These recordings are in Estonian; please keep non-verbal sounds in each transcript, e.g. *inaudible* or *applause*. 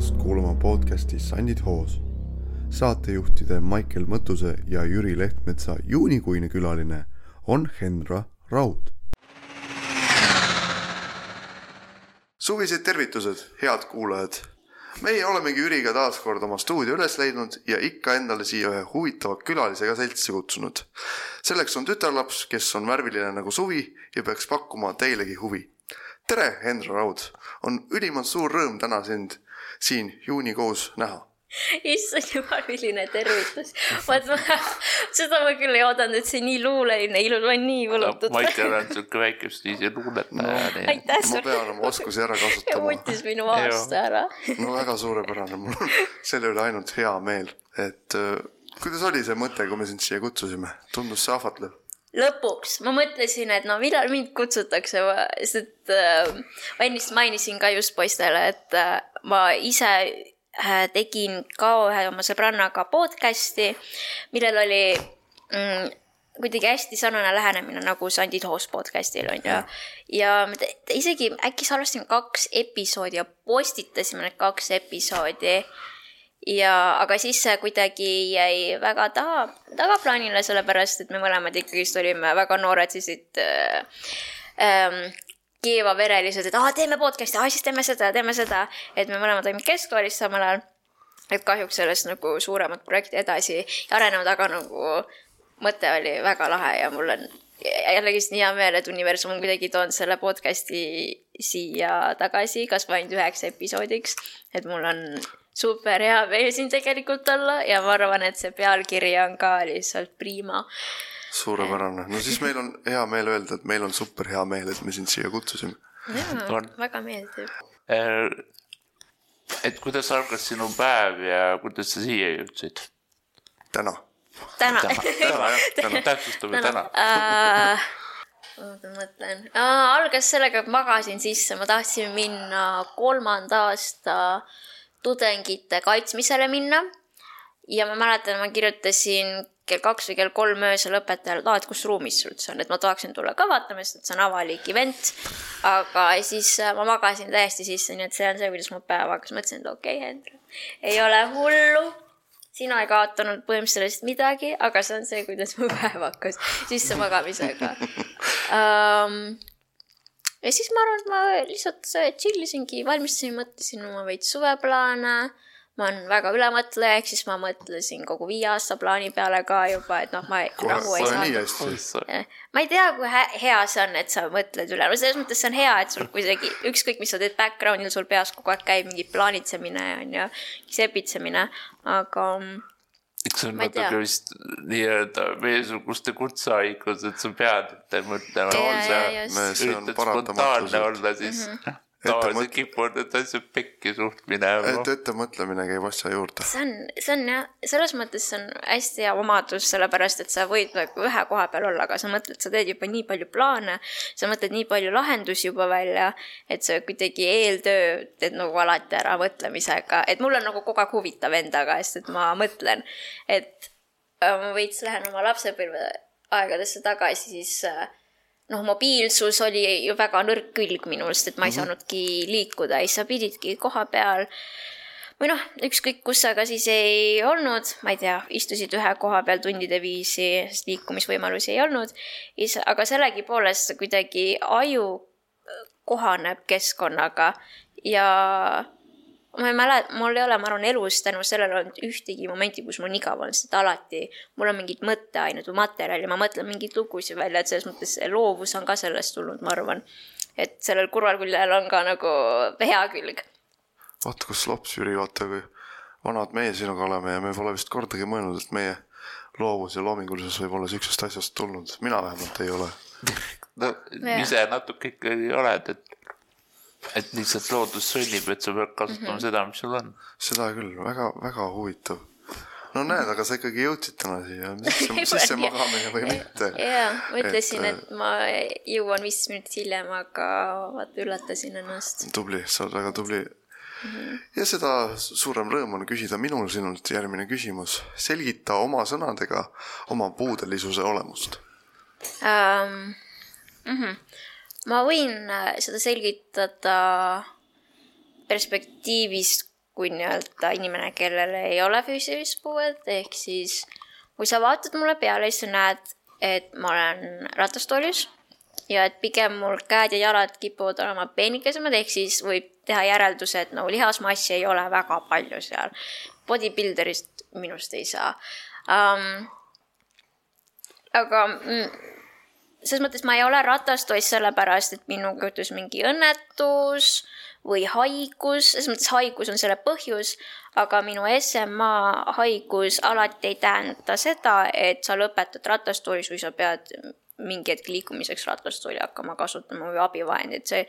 tulemast kuulama podcasti Sandid hoos. saatejuhtide Maicel Mõttuse ja Jüri Lehtmetsa juunikuine külaline on Henra Raud. suvised tervitused, head kuulajad. meie olemegi Jüriga taas kord oma stuudio üles leidnud ja ikka endale siia ühe huvitava külalisega seltsi kutsunud. selleks on tütarlaps, kes on värviline nagu suvi ja peaks pakkuma teilegi huvi tere, Henra Raud, on ülimalt suur rõõm täna sind siin juunikuus näha issand *laughs* jumal, milline tervitus. vaat ma, *laughs* seda ma küll ei oodanud, et see nii luuleline, ilus, ma olen nii võlutud. Maikel on siuke väike stiisi luuletaja no,. aitäh sulle. ma pean oma oskusi ära kasutama. *laughs* võttis minu aasta ära. no väga suurepärane, mul on selle üle ainult hea meel, et äh, kuidas oli see mõte, kui me sind siia kutsusime, tundus see ahvatlev? Lõpuks ma mõtlesin, et no millal mind kutsutakse, sest et äh, ma ennist mainisin ka just poistele, et äh, ma ise äh, tegin ka ühe oma sõbrannaga podcast'i, millel oli mm, kuidagi hästi sarnane lähenemine nagu Sandid Hoos podcast'il on ju. ja me isegi äkki salvestasime kaks episoodi ja postitasime need kaks episoodi ja, aga siis see kuidagi jäi väga taha, tagaplaanile, sellepärast et me mõlemad ikkagist olime väga noored, sellised äh, ähm, keevaverelised, et aa, teeme podcast'i, aa, siis teeme seda, teeme seda. et me mõlemad olime keskkoolis samal ajal. et kahjuks sellest nagu suuremat projekti edasi ei arenenud, aga nagu mõte oli väga lahe ja mul on jällegist nii hea meel, et universum on kuidagi toonud selle podcast'i siia tagasi, kas või ainult üheks episoodiks. et mul on super hea meel siin tegelikult olla ja ma arvan, et see pealkiri on ka lihtsalt prima. suurepärane, no siis meil on hea meel öelda, et meil on super hea meel, et me sind siia kutsusime. jaa, väga meeldib. Äh, et kuidas algas sinu päev ja kuidas sa siia jõudsid? täna. täna. täna jah, *laughs* täna, täpsustame täna, täna. Uh, oota, mõtlen uh,. algas sellega, et magasin sisse, ma tahtsin minna kolmanda aasta tudengite kaitsmisele minna. ja ma mäletan, ma kirjutasin kell kaks või kell kolm öösel õpetajale, et aa, et kus ruumis sa üldse on, et ma tahaksin tulla ka vaatama, sest et see on avalik event. aga siis äh, ma magasin täiesti sisse, nii et see on see, kuidas mu päev hakkas, mõtlesin, et okei okay,, Hendrik, ei ole hullu sina ei kaotanud põhimõtteliselt sellest midagi, aga see on see, kuidas mu *laughs* päev hakkas sissemagamisega um, ja siis ma arvan, et ma lihtsalt chill isingi, valmistasin, mõtlesin oma veits suveplaane. ma olen väga ülemõtleja, ehk siis ma mõtlesin kogu viie aasta plaani peale ka juba, et noh, ma rahu ei saa. ma ei tea, kui hea see on, et sa mõtled üle, no selles mõttes see on hea, et sul kuidagi ükskõik, mis sa teed background'il, sul peas kogu aeg käib mingi plaanitsemine on ju, sepitsemine, aga eks see on natuke vist nii-öelda meiesuguste kutsehaigus, et sa pead mõtlema, üritad spontaanne olla, siis. Mm -hmm *laughs* tavaliselt kipuvad need asjad pekki suht minema. et ettemõtlemine käib asja juurde. see on, see on jah, selles mõttes see on hästi hea omadus, sellepärast et sa võid nagu ühe koha peal olla, aga sa mõtled, sa teed juba nii palju plaane, sa mõtled nii palju lahendusi juba välja, et sa kuidagi eeltöö teed nagu alati ära mõtlemisega, et mul on nagu kogu aeg huvitav endaga, sest et ma mõtlen, et äh, ma veits lähen oma lapsepõlve aegadesse tagasi, siis äh, noh, mobiilsus oli ju väga nõrk külg minust, et ma ei mm -hmm. saanudki liikuda, siis sa pididki koha peal või noh, ükskõik kus sa ka siis ei olnud, ma ei tea, istusid ühe koha peal tundide viisi, sest liikumisvõimalusi ei olnud. aga sellegipoolest kuidagi aju kohaneb keskkonnaga ja ma ei mäleta, mul ei ole, ma arvan, elus tänu sellele olnud ühtegi momenti, kus mul on igav olnud, sest alati mul on mingid mõtteained või materjali, ma mõtlen mingeid lugusid välja, et selles mõttes see loovus on ka sellest tulnud, ma arvan. et sellel kurval küljel on ka nagu hea külg. vaata, kus lops, Jüri, vaata kui vanad meie sinuga oleme ja me pole vist kordagi mõelnud, et meie loovus ja loomingulisus võib olla siuksest asjast tulnud, mina vähemalt ei ole *laughs* no ise natuke ikkagi oled, et et lihtsalt loodus sunnib, et sa pead kasutama mm -hmm. seda, mis sul on. seda küll, väga, väga huvitav. no näed, aga sa ikkagi jõudsid täna siia *laughs* sisse, sisse magamine või mitte. jaa, mõtlesin, et ma jõuan viis minutit hiljem, aga vaata üllatasin ennast. tubli, sa oled väga tubli Mm -hmm. ja seda suurem rõõm on küsida minul sinult järgmine küsimus. selgita oma sõnadega oma puudelisuse olemust um,. Mm -hmm ma võin äh, seda selgitada perspektiivist, kui nii-öelda inimene, kellel ei ole füüsilist puuet, ehk siis kui sa vaatad mulle peale, siis sa näed, et ma olen ratastoolis ja et pigem mul käed ja jalad kipuvad olema peenikesemad, ehk siis võib teha järelduse, et no lihasmassi ei ole väga palju seal. Bodybuilderist minust ei saa um,. aga selles mõttes ma ei ole ratastoiss sellepärast, et minuga juhtus mingi õnnetus või haigus, selles mõttes haigus on selle põhjus, aga minu SMA haigus alati ei tähenda seda, et sa lõpetad ratastoolis või sa pead mingi hetk liikumiseks ratastooli hakkama kasutama või abivahendit, see,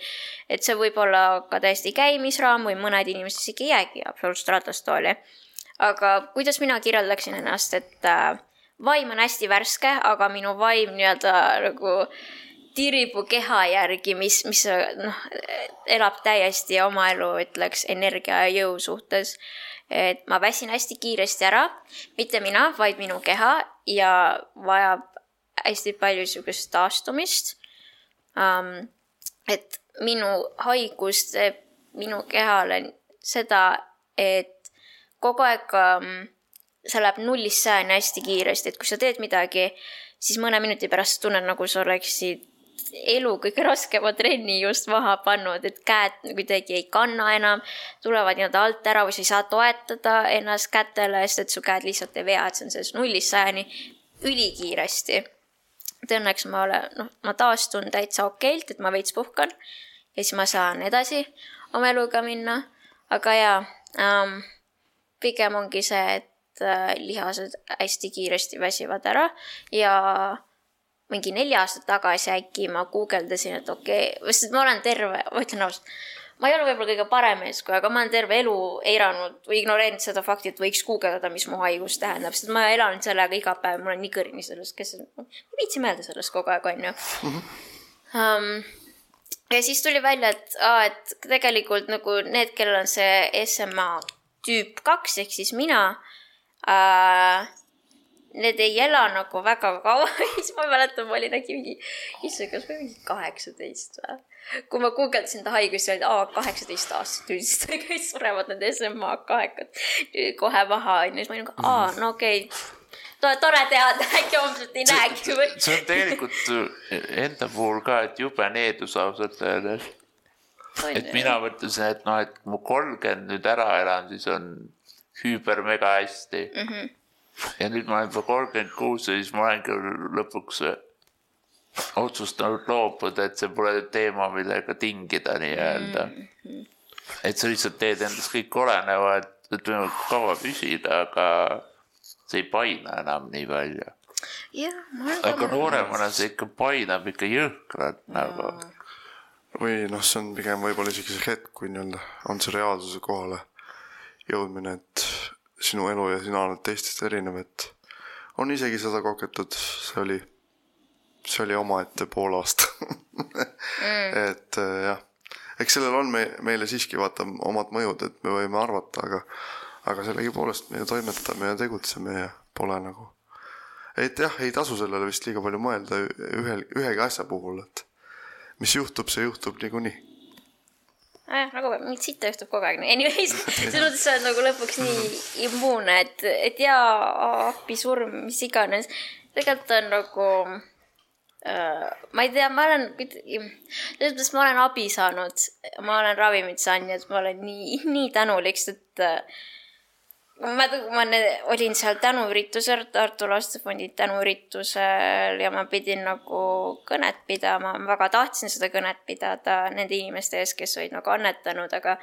et see võib olla ka täiesti käimisraam või mõned inimesed isegi ei jäägi absoluutselt ratastooli. aga kuidas mina kirjeldaksin ennast, et äh, vaim on hästi värske, aga minu vaim nii-öelda nagu tirib mu keha järgi, mis, mis noh, elab täiesti oma elu, ütleks, energia ja jõu suhtes. et ma väsin hästi kiiresti ära, mitte mina, vaid minu keha ja vajab hästi palju sihukest taastumist um,. et minu haigus teeb minu kehale seda, et kogu aeg um, see läheb nullist sajani hästi kiiresti, et kui sa teed midagi, siis mõne minuti pärast tunned, nagu sa oleksid elu kõige raskema trenni just maha pannud, et käed kuidagi ei kanna enam, tulevad nii-öelda alt ära või sa ei saa toetada ennast kätele, sest et su käed lihtsalt ei vea, et see on sellest nullist sajani ülikiiresti. et õnneks ma olen, noh, ma taastun täitsa okeilt, et ma veits puhkan ja siis ma saan edasi oma eluga minna, aga jaa ähm,, pigem ongi see, et Äh, lihased hästi kiiresti väsivad ära ja mingi neli aastat tagasi äkki ma guugeldasin, et okei okay,, sest ma olen terve, ma ütlen ausalt, ma ei ole võib-olla kõige parem eeskuju, aga ma olen terve elu eiranud või ignoreerinud seda fakti, et võiks guugeldada, mis mu haigus tähendab, sest ma elan sellega iga päev, ma olen nii kõrini sellest, kes, ma ei viitsi mõelda sellest kogu aeg, onju mm. -hmm. Um, ja siis tuli välja, et aa, et tegelikult nagu need, kellel on see SMA tüüp kaks ehk siis mina äh, need ei ela nagu väga kaua *laughs* siis ma mäletan, ma olin äkki mingi, issand, kas ma olin mingi kaheksateist või? kui ma guugeldasin ta haigust, siis oli aa, kaheksateist aastat üldiselt *laughs* kõik surevad need SMA kahekad kohe maha onju, siis ma olin nagu aa, no okei okay. tore teada, *laughs* äkki homselt ei näegi või. see on tegelikult enda puhul ka, et jube needus ausalt öeldes. et mina mõtlesin, et noh, et kui ma kolmkümmend nüüd ära elan, siis on hüüber-mega hästi mm. -hmm. ja nüüd ma olen juba kolmkümmend kuus ja siis ma olengi lõpuks otsustanud loobuda, et see pole teema, millega tingida nii-öelda mm. -hmm. et sa lihtsalt teed endast kõik oleneva, et, et võimalikult kaua püsida, aga see ei paina enam nii palju. aga nooremana see ikka painab ikka jõhkralt nagu. või noh, see on pigem võib-olla isegi see hetk, kui nii-öelda on see reaalsuse kohale jõudmine, et sinu elu ja sina oled teistest erinev, et on isegi seda kogetud, see oli, see oli omaette pool aasta mm. *laughs* et äh, jah, eks sellel on me, meile siiski vaata omad mõjud, et me võime arvata, aga, aga sellegipoolest me ju toimetame ja tegutseme ja pole nagu. et jah, ei tasu sellele vist liiga palju mõelda ühel, ühegi asja puhul, et mis juhtub, see juhtub niikuinii nojah, nagu mingit sitta juhtub kogu aeg. Anyways, selles mõttes sa oled nagu lõpuks nii immuunne, et, et jaa, appi surm, mis iganes. tegelikult on nagu äh,, ma ei tea, ma olen, selles mõttes ma olen abi saanud, ma olen ravimit saanud, nii et ma olen nii, nii tänulik, sest äh, ma, ma olin seal tänuüritusel, Tartu Lastefondi tänuüritusel ja ma pidin nagu kõnet pidama, ma väga tahtsin seda kõnet pidada nende inimeste ees, kes olid nagu annetanud, aga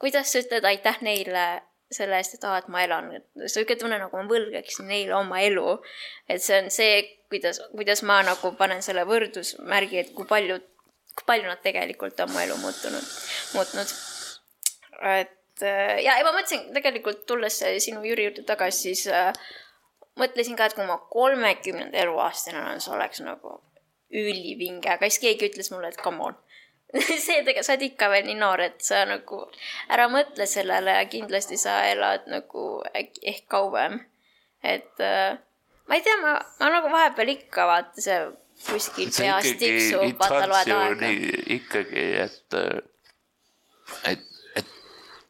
kuidas sa ütled aitäh neile selle eest, et aa, et ma elan, sihuke tunne nagu ma võlgaksin neile oma elu. et see on see, kuidas, kuidas ma nagu panen selle võrdusmärgi, et kui palju, kui palju nad tegelikult on mu elu muutunud, muutnud. et et äh, ja, ja ma mõtlesin tegelikult tulles sinu Jüri juurde tagasi, siis äh, mõtlesin ka, et kui ma kolmekümnenda eluaastane olen, see oleks nagu ülivinge, aga siis keegi ütles mulle, et come on *laughs* see tegelikult, sa oled ikka veel nii noor, et sa nagu ära mõtle sellele ja kindlasti sa elad nagu äkki ehk kauem. et äh, ma ei tea, ma, ma nagu vahepeal ikka vaata see kuskil peas tiksub, vaata loed aega. ikkagi, et, äh, et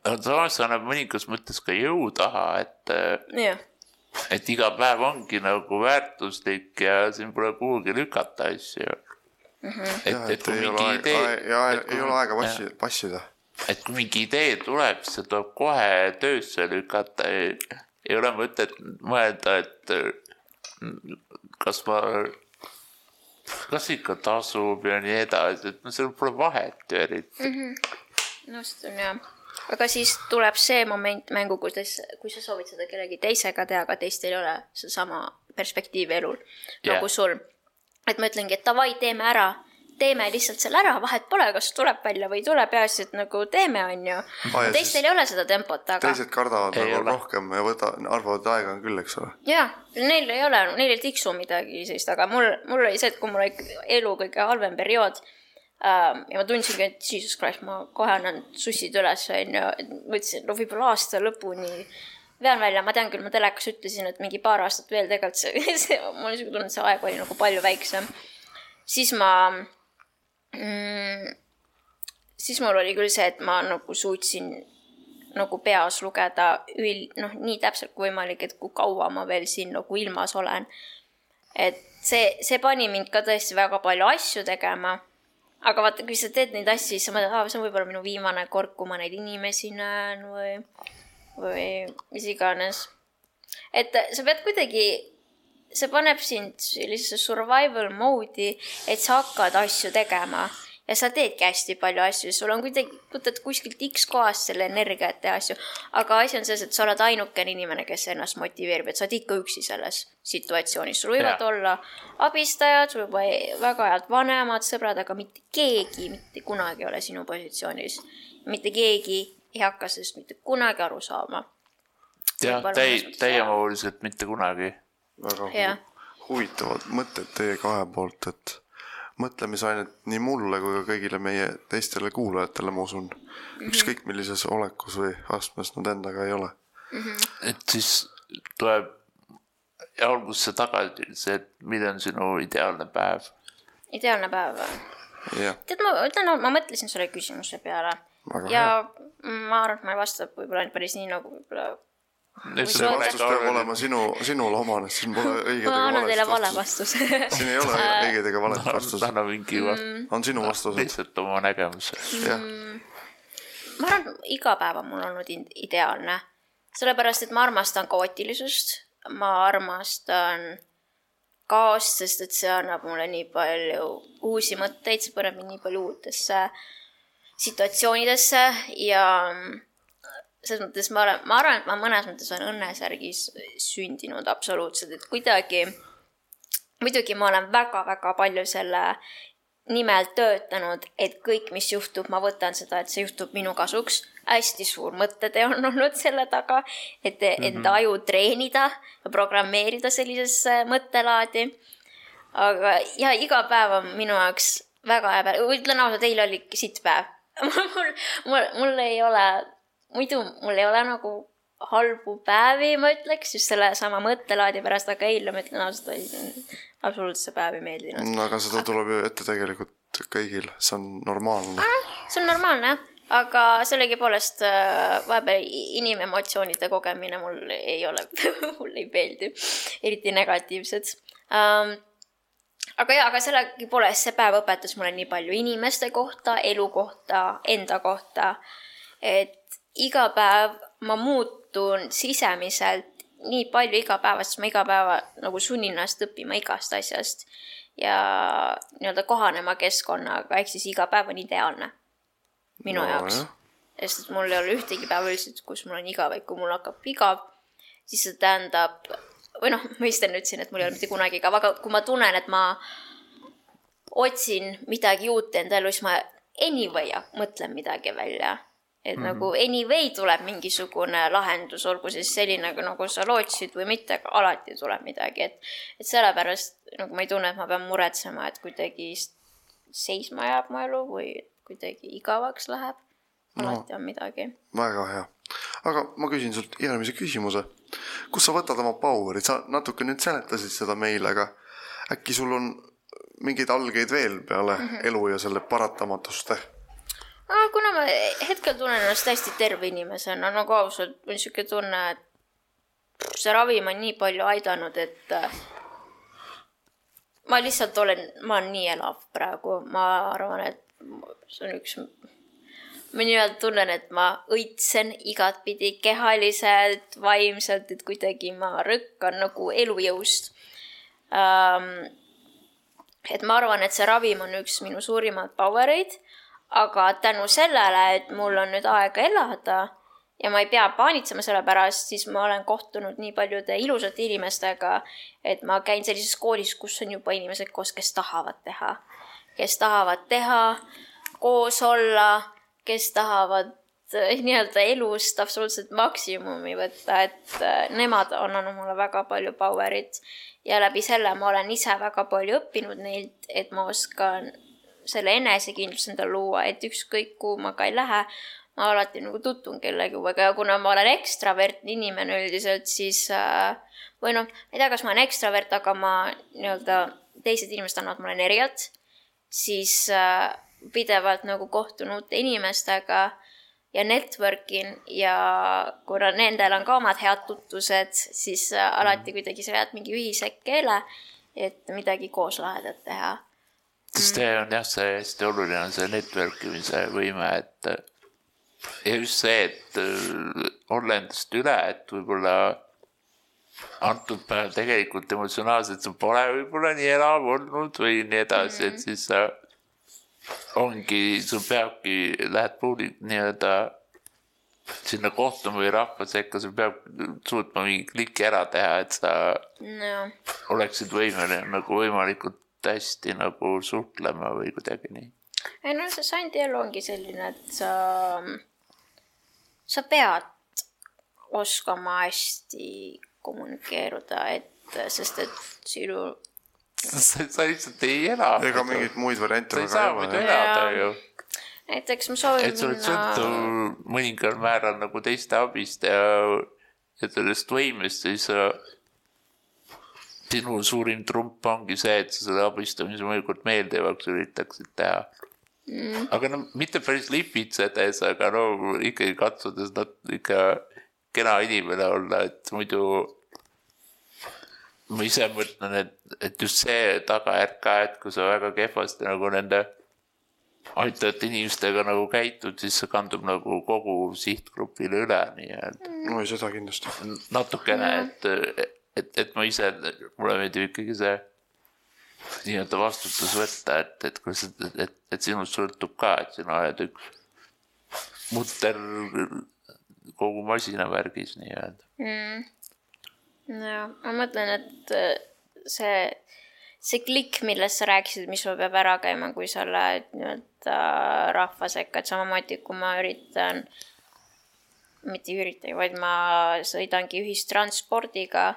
aga samas annab mõningas mõttes ka jõu taha, et yeah. et iga päev ongi nagu väärtuslik ja siin pole kuhugi lükata asju mm. -hmm. et, et, et kui mingi idee. ja ei ole aega passi, passida. et kui mingi idee tuleb, siis see tuleb kohe töösse lükata. ei ole mõtet mõelda, et kas ma, kas ikka tasub ja nii edasi, et no seal pole vahet ju eriti mm. -hmm. nõustun jah aga siis tuleb see moment mängu, kuidas, kui sa soovid seda kellegi teisega teha, aga teistel ei ole sedasama perspektiivi elul yeah. nagu sul. et ma ütlengi, et davai, teeme ära teeme lihtsalt selle ära, vahet pole, kas tuleb välja või ei tule, peaasi, et nagu teeme, on ju ah,. teistel ei ole seda tempot, aga. teised kardavad ei nagu ole. rohkem ja võta, arvavad, et aega on küll, eks ole. jaa, neil ei ole, neil ei tiksu midagi sellist, aga mul, mul oli see, et kui mul oli elu kõige halvem periood ja ma tundsingi, et jesus christ, ma kohe annan sussid üles, on ju, et mõtlesin, no võib-olla aasta lõpuni vean välja, ma tean küll, ma telekas ütlesin, et mingi paar aastat veel tegelikult see, *laughs* see, mul on niisugune tunne, et see aeg oli nagu palju väiksem. siis ma mm,. siis mul oli küll see, et ma nagu suutsin nagu peas lugeda üld-, noh, nii täpselt kui võimalik, et kui kaua ma veel siin nagu ilmas olen. et see, see pani mind ka tõesti väga palju asju tegema. Aga vaata, kui sa teed neid asju, siis sa mõtled, aa, see on võib-olla minu viimane kord, kui ma neid inimesi näen või, või mis iganes. et sa pead kuidagi see paneb sind sellisesse survival mode'i, et sa hakkad asju tegema ja sa teedki hästi palju asju, sul on kuidagi, võtad kuskilt X kohast selle energia, et teha asju. aga asi on selles, et sa oled ainukene inimene, kes ennast motiveerib, et sa oled ikka üksi selles situatsioonis, sul võivad ja. olla abistajad, sul võib väga head vanemad, sõbrad, aga mitte keegi mitte kunagi ei ole sinu positsioonis. mitte keegi ei hakka sellest mitte kunagi aru saama. jah, täi-, täiemahuliselt mitte kunagi väga hu huvitavad mõtted teie kahe poolt, et mõtlemisainet nii mulle kui ka kõigile meie teistele kuulajatele, ma usun mm, -hmm. ükskõik millises olekus või astmes nad endaga ei ole mm. -hmm. et siis tuleb algusesse tagasi see, et milline on sinu ideaalne päev? ideaalne päev või? tead, ma ütlen, ma mõtlesin selle küsimuse peale Väga ja hea. ma arvan, et ma ei vasta võib-olla päris nii, nagu võib-olla see vastus peab olema sinu, sinule omane, siin pole õiget ega valet vastust. siin ei ole *laughs* õigeid ega valet vastust. anna mingi mm., on sinu vastus. lihtsalt oma nägemuse mm.. ma arvan, iga päev on mul olnud ideaalne, sellepärast et ma armastan kaootilisust, ma armastan kaost, sest et see annab mulle nii palju uusi mõtteid, see paneb mind nii palju uutesse situatsioonidesse ja selles mõttes ma olen, ma arvan, et ma mõnes mõttes olen õnnesärgis sündinud absoluutselt, et kuidagi, muidugi ma olen väga-väga palju selle nimel töötanud, et kõik, mis juhtub, ma võtan seda, et see juhtub minu kasuks. hästi suur mõttetee on *laughs* olnud selle taga, et mm -hmm. enda aju treenida ja programmeerida sellisesse mõttelaadi. aga ja iga päev on minu jaoks väga hea päev, ütlen ausalt, eile oli sitt päev *laughs* mul, mul, mul ei ole muidu mul ei ole nagu halbu päevi, ma ütleks, just sellesama mõttelaadi pärast, aga eile ma ütlen ausalt, absoluutselt see päev ei meeldinud. no aga seda tuleb ju ette tegelikult kõigil, see on normaalne ah,. see on normaalne jah, aga sellegipoolest äh, vahepeal inimemotsioonide kogemine mul ei ole *laughs* mulle ei meeldi, eriti negatiivsed um, aga jaa, aga sellegipoolest see päev õpetas mulle nii palju inimeste kohta, elu kohta, enda kohta, et iga päev ma muutun sisemiselt nii palju igapäevast, ma iga päeva nagu sunnin ennast õppima igast asjast ja nii-öelda kohanema keskkonnaga, ehk siis iga päev on ideaalne minu no, jaoks. sest et mul ei ole ühtegi päeva üldiselt, kus mul on igav, et kui mul hakkab igav, siis see tähendab, või noh, ma vist enne ütlesin, et mul ei ole mitte kunagi igav, aga kui ma tunnen, et ma otsin midagi uut enda ellu, siis ma anyway mõtlen midagi välja et mm -hmm. nagu anyway tuleb mingisugune lahendus, olgu siis selline, nagu sa lootsid või mitte, aga alati tuleb midagi, et, et sellepärast nagu ma ei tunne, et ma pean muretsema, et kuidagi seisma jääb mu elu või kuidagi igavaks läheb. alati no, on midagi. väga hea, aga ma küsin sult järgmise küsimuse. kust sa võtad oma power'id, sa natuke nüüd seletasid seda meile, aga äkki sul on mingeid algeid veel peale mm -hmm. elu ja selle paratamatuste ah,. kuna ma hetkel tunnen ennast täiesti terve inimesena, nagu ausalt, mul on siuke tunne, et see ravim on nii palju aidanud, et äh, ma lihtsalt olen, ma olen nii elav praegu, ma arvan, et see on üks ma nii-öelda tunnen, et ma õitsen igatpidi kehaliselt, vaimselt, et kuidagi ma rõkkan nagu elujõust um,. et ma arvan, et see ravim on üks minu suurimaid power eid, aga tänu sellele, et mul on nüüd aega elada ja ma ei pea paanitsema selle pärast, siis ma olen kohtunud nii paljude ilusate inimestega, et ma käin sellises koolis, kus on juba inimesed koos, kes tahavad teha, kes tahavad teha, koos olla kes tahavad eh, nii-öelda elust absoluutselt maksimumi võtta, et eh, nemad on andnud mulle väga palju power'it. Ja läbi selle ma olen ise väga palju õppinud neilt, et ma oskan selle enesekindluse endale luua, et ükskõik kuhu ma ka ei lähe, ma alati nagu tutvun kellegagi ja kuna ma olen ekstravertne inimene üldiselt, siis äh, või noh, ma ei tea, kas ma olen ekstravert, aga ma nii-öelda, teised inimesed annavad mulle energiat, siis äh, pidevalt nagu kohtun uute inimestega ja network in ja kuna nendel on ka omad head tutvused, siis äh, alati kuidagi sa vead mingi ühise keele, et midagi koos lahedat teha. Sest see on jah, see hästi oluline on see network imise võime, et ja just see, et äh, olla endast üle, et võib-olla antud päev tegelikult emotsionaalselt sa pole võib-olla nii elav olnud või nii edasi mm, -hmm. et siis sa ongi, sul peabki, lähed puuli nii-öelda sinna kohtuma või rahva sekka, sul peab suutma mingi kliki ära teha, et sa no. oleksid võimeline nagu võimalikult hästi nagu suhtlema või kuidagi nii. ei no see sandielu ongi selline, et sa, sa pead oskama hästi kommunikeeruda, et sest et sinu sa, sa lihtsalt ei ela. ega mingeid muid variante sa ei saa muidu elada ju. näiteks ma soovin et sa oled sõltuv mõningal määral nagu teiste abist ja, ja sellest võimest, siis sa sinu suurim trump ongi see, et sa selle abistamise võimalikult meeldivaks üritaksid teha mm.. aga no mitte päris lipitsedes, aga no ikkagi katsudes nad ikka kena inimene olla, et muidu ma ise mõtlen, et, et just see tagajärg ka, et kui sa väga kehvasti nagu nende aitavate inimestega nagu käitud, siis see kandub nagu kogu sihtgrupile üle nii-öelda. no seda kindlasti. natukene, et, et, et ma ise, mulle meeldib ikkagi see nii-öelda vastutus võtta, et, et kui sa, et, et sinust sõltub ka, et sina oled üks mutter kogu masinavärgis nii-öelda. Mm. Ja ma mõtlen, et äh, see, see klikk, millest sa rääkisid, mis sul peab ära käima, kui sa lähed nii-öelda rahva sekka, et samamoodi kui ma üritan, mitte ei üritagi, vaid ma sõidangi ühistranspordiga,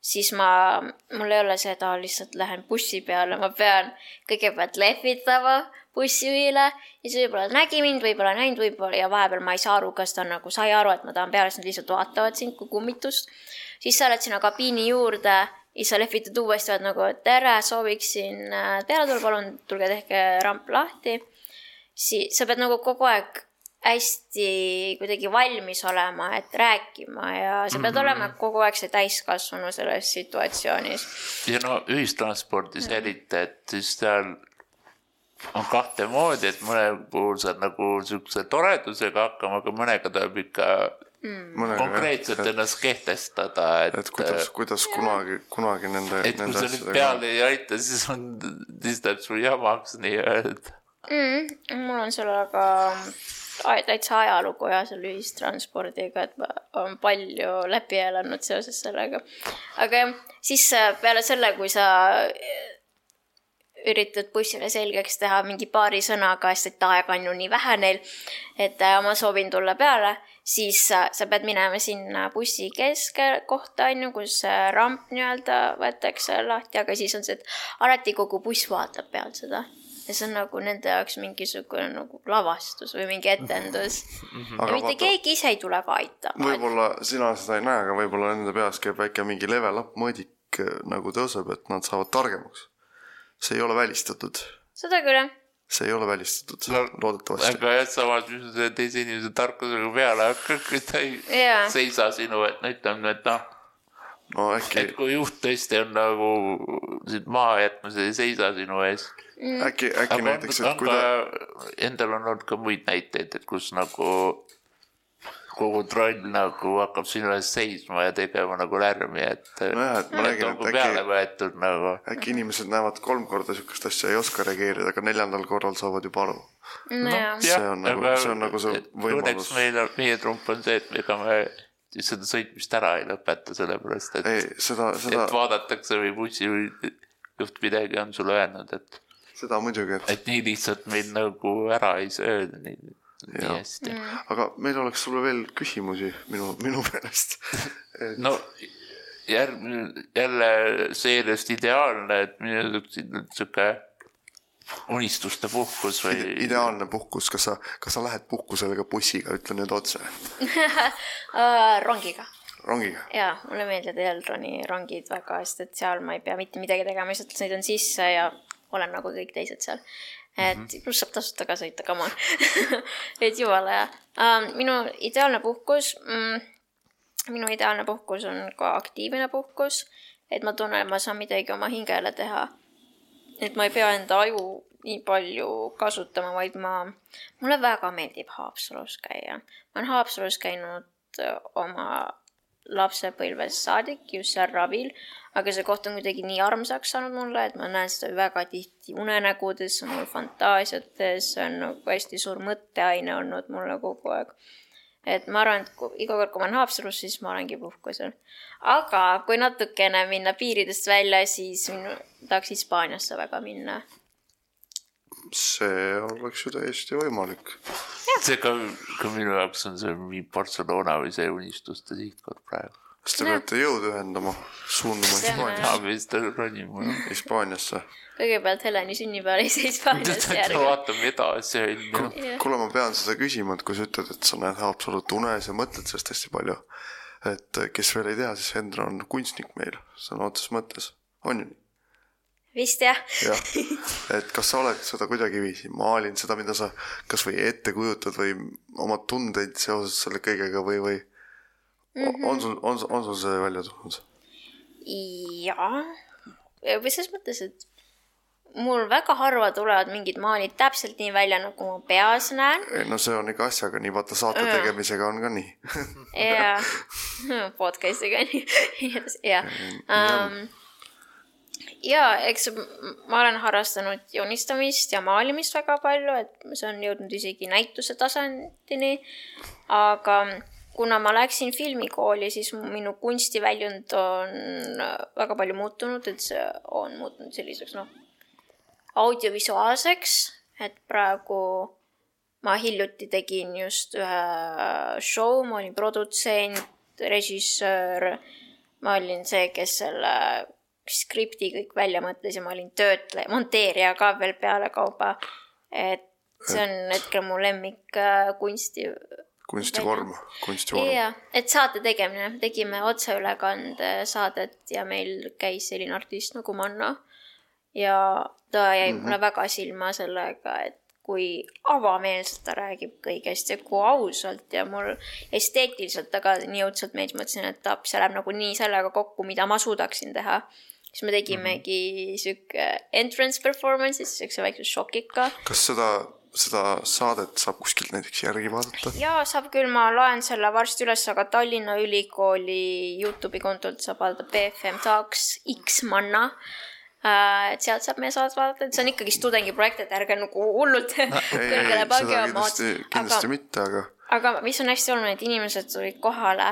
siis ma, mul ei ole seda, lihtsalt lähen bussi peale, ma pean kõigepealt lehvitama bussijuhile ja siis võib-olla ta nägi mind, võib-olla näinud, võib-olla ja vahepeal ma ei saa aru, kas ta nagu sai aru, et ma tahan peale, siis nad lihtsalt vaatavad sind kui kummitust siis sa oled sinna kabiini juurde ja sa lehvitad uuesti, oled nagu tere, sooviksin äh, peale tulla, palun tulge tehke ramp lahti. siis sa pead nagu kogu aeg hästi kuidagi valmis olema, et rääkima ja sa pead mm -hmm. olema kogu aeg see täiskasvanu selles situatsioonis. ja no ühistranspordis mm -hmm. eriti, et siis seal on kahte moodi, et mõne puhul saad nagu siukse toredusega hakkama, aga mõnega tuleb ikka mm. konkreetselt jah, ennast kehtestada, et. et kuidas, kuidas kunagi, kunagi nende. et kui sa nüüd peale ei aita, siis on, siis läheb sul jamaks nii-öelda mm,. mul on sellega täitsa ajalugu ja selle ühistranspordiga, et ma olen palju läbi elanud seoses sellega. aga jah, siis äh, peale selle, kui sa üritad bussile selgeks teha mingi paari sõnaga, sest et aega on ju nii vähe neil, et äh, ma soovin tulla peale siis sa, pead minema sinna bussi keskkohta, on ju, kus ramp nii-öelda võetakse lahti, aga siis on see, et alati kogu buss vaatab pealt seda. Ja see on nagu nende jaoks mingisugune nagu lavastus või mingi etendus mm. -hmm. ja mitte vaata, keegi ise ei tule ka aitama. võib-olla sina seda ei näe, aga võib-olla nende peas käib väike mingi level up mõõdik nagu tõuseb, et nad saavad targemaks. see ei ole välistatud. seda küll, jah see ei ole välistatud no,, loodetavasti. aga jah, samas, kui sa selle teise inimese tarkusega peale hakkad, kui ta ei yeah. seisa sinu, et no ütleme, et noh. no äkki. et kui juht tõesti on nagu sind maha jätmas, ei seisa sinu ees mm.. äkki, äkki aga näiteks, et kui ta. Endal on olnud ka muid näiteid, et kus nagu kogu troll nagu hakkab sinu ees seisma ja tegema nagu lärmi, et. nojah, et ma räägin, et nagu äkki. võetud nagu. äkki inimesed näevad kolm korda siukest asja, ei oska reageerida, aga neljandal korral saavad juba aru no,. see on nagu, see on nagu see võimalus. meil on, meie trump on see, et ega me seda sõitmist ära ei lõpeta, sellepärast et. ei, seda, seda. et vaadatakse või bussijuht midagi on sulle öelnud, et. Seda muidugi, et. et nii lihtsalt meil nagu ära ei sööda nii nii hästi mm.. aga meil oleks sulle veel küsimusi minu, minu meelest et.... no järgmine, jälle seeriast ideaalne, et minu arust sihuke unistuste puhkus või Ide? ideaalne puhkus, kas sa, kas sa lähed puhkusele ka bussiga, ütle nüüd otse uh, *laughs* rongiga. rongiga? jaa, mulle meeldivad Elroni rongid väga, sest et seal ma ei pea mitte midagi tegema, lihtsalt sõidan sisse ja olen nagu kõik teised seal et mm -hmm. pluss saab tasuta ka sõita, come on *laughs* et jumala hea uh,. minu ideaalne puhkus mm,, minu ideaalne puhkus on ka aktiivne puhkus, et ma tunnen, et ma saan midagi oma hingele teha. et ma ei pea enda aju nii palju kasutama, vaid ma, mulle väga meeldib Haapsalus käia. ma olen Haapsalus käinud oma lapsepõlvest saadik just seal ravil, aga see koht on kuidagi nii armsaks saanud mulle, et ma näen seda väga tihti unenägudes, mul fantaasiates, see on nagu hästi suur mõtteaine olnud mulle kogu aeg. et ma arvan, et kui, iga kord, kui ma olen Haapsalus, siis ma olengi puhkusel. aga kui natukene minna piiridest välja, siis minu, tahaks Hispaaniasse väga minna see oleks ju täiesti võimalik. see ka, ka minu jaoks on see mingi Barcelona või see unistuste sihtkoht praegu. kas te peate jõud ühendama, suunduma Hispaaniasse? vist ronima. Hispaaniasse. kõigepealt Heleni sünnipäeval ei saa Hispaaniasse *laughs* järgi. vaatame edasi, on ju. kuule, ma pean seda küsima, et kui sa ütled, et sa näed Haapsalut unes ja mõtled sellest hästi palju, et kes veel ei tea, siis Hendra on kunstnik meil sõna otseses mõttes, on ju nii? Vist jah. jah, *laughs* et kas sa oled seda kuidagiviisi maalinud, seda, mida sa kasvõi ette kujutad või oma tundeid seoses selle kõigega või, või mm -hmm. on sul, on, on sul see välja tulnud? jaa, või selles mõttes, et mul väga harva tulevad mingid maalid täpselt nii välja, nagu ma peas näen. no see on ikka asjaga nii, vaata saate ja. tegemisega on ka nii. jaa, *laughs* *laughs* podcast'iga nii, jah um, jaa, eks ma olen harrastanud joonistamist ja maalimist väga palju, et see on jõudnud isegi näituse tasandini. aga kuna ma läksin filmikooli, siis minu kunstiväljund on väga palju muutunud, et see on muutunud selliseks noh, audiovisuaalseks, et praegu ma hiljuti tegin just ühe show, ma olin produtsent, režissöör, ma olin see, kes selle skripti kõik välja mõtles ja ma olin töötleja, monteerija ka veel pealekauba. et see on hetkel mu lemmik äh, kunsti. kunstivorm, kunstivorm. jah, et saate tegemine, tegime otseülekande saadet ja meil käis selline artist nagu Manno. ja ta jäi mm -hmm. mulle väga silma sellega, et kui avameelselt ta räägib kõigest ja kui ausalt ja mul esteetiliselt ta ka nii õudselt meeldis, mõtlesin, et ta, see läheb nagu nii sellega kokku, mida ma suudaksin teha siis me tegimegi mm -hmm. sihuke entrance performance'i, siukse väikse šokika. kas seda, seda saadet saab kuskilt näiteks järgi vaadata? jaa, saab küll, ma loen selle varsti üles, aga Tallinna Ülikooli Youtube'i kontolt saab vaadata BFM Talks X Manna Uh, et sealt saab meie saadet vaadata, et see on ikkagi tudengiprojekt, et ärge nagu hullult kõrgele pange oma otsa. kindlasti aga, mitte, aga. aga mis on hästi oluline, et inimesed tulid kohale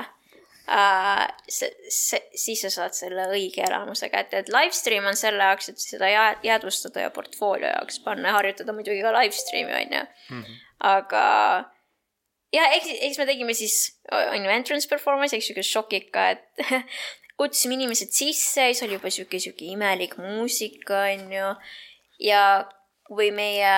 äh, siis sa saad selle õige elamuse kätte, et live stream on selle jaoks, et seda jäädvustada ja portfoolio jaoks panna ja harjutada muidugi ka live stream'i on ju. -hmm. aga ja eks, eks me tegime siis, on ju, entrance performance, eks sihuke šokika, et *laughs* kutsusime inimesed sisse siis oli juba sihuke, sihuke imelik muusika, on ju. ja või meie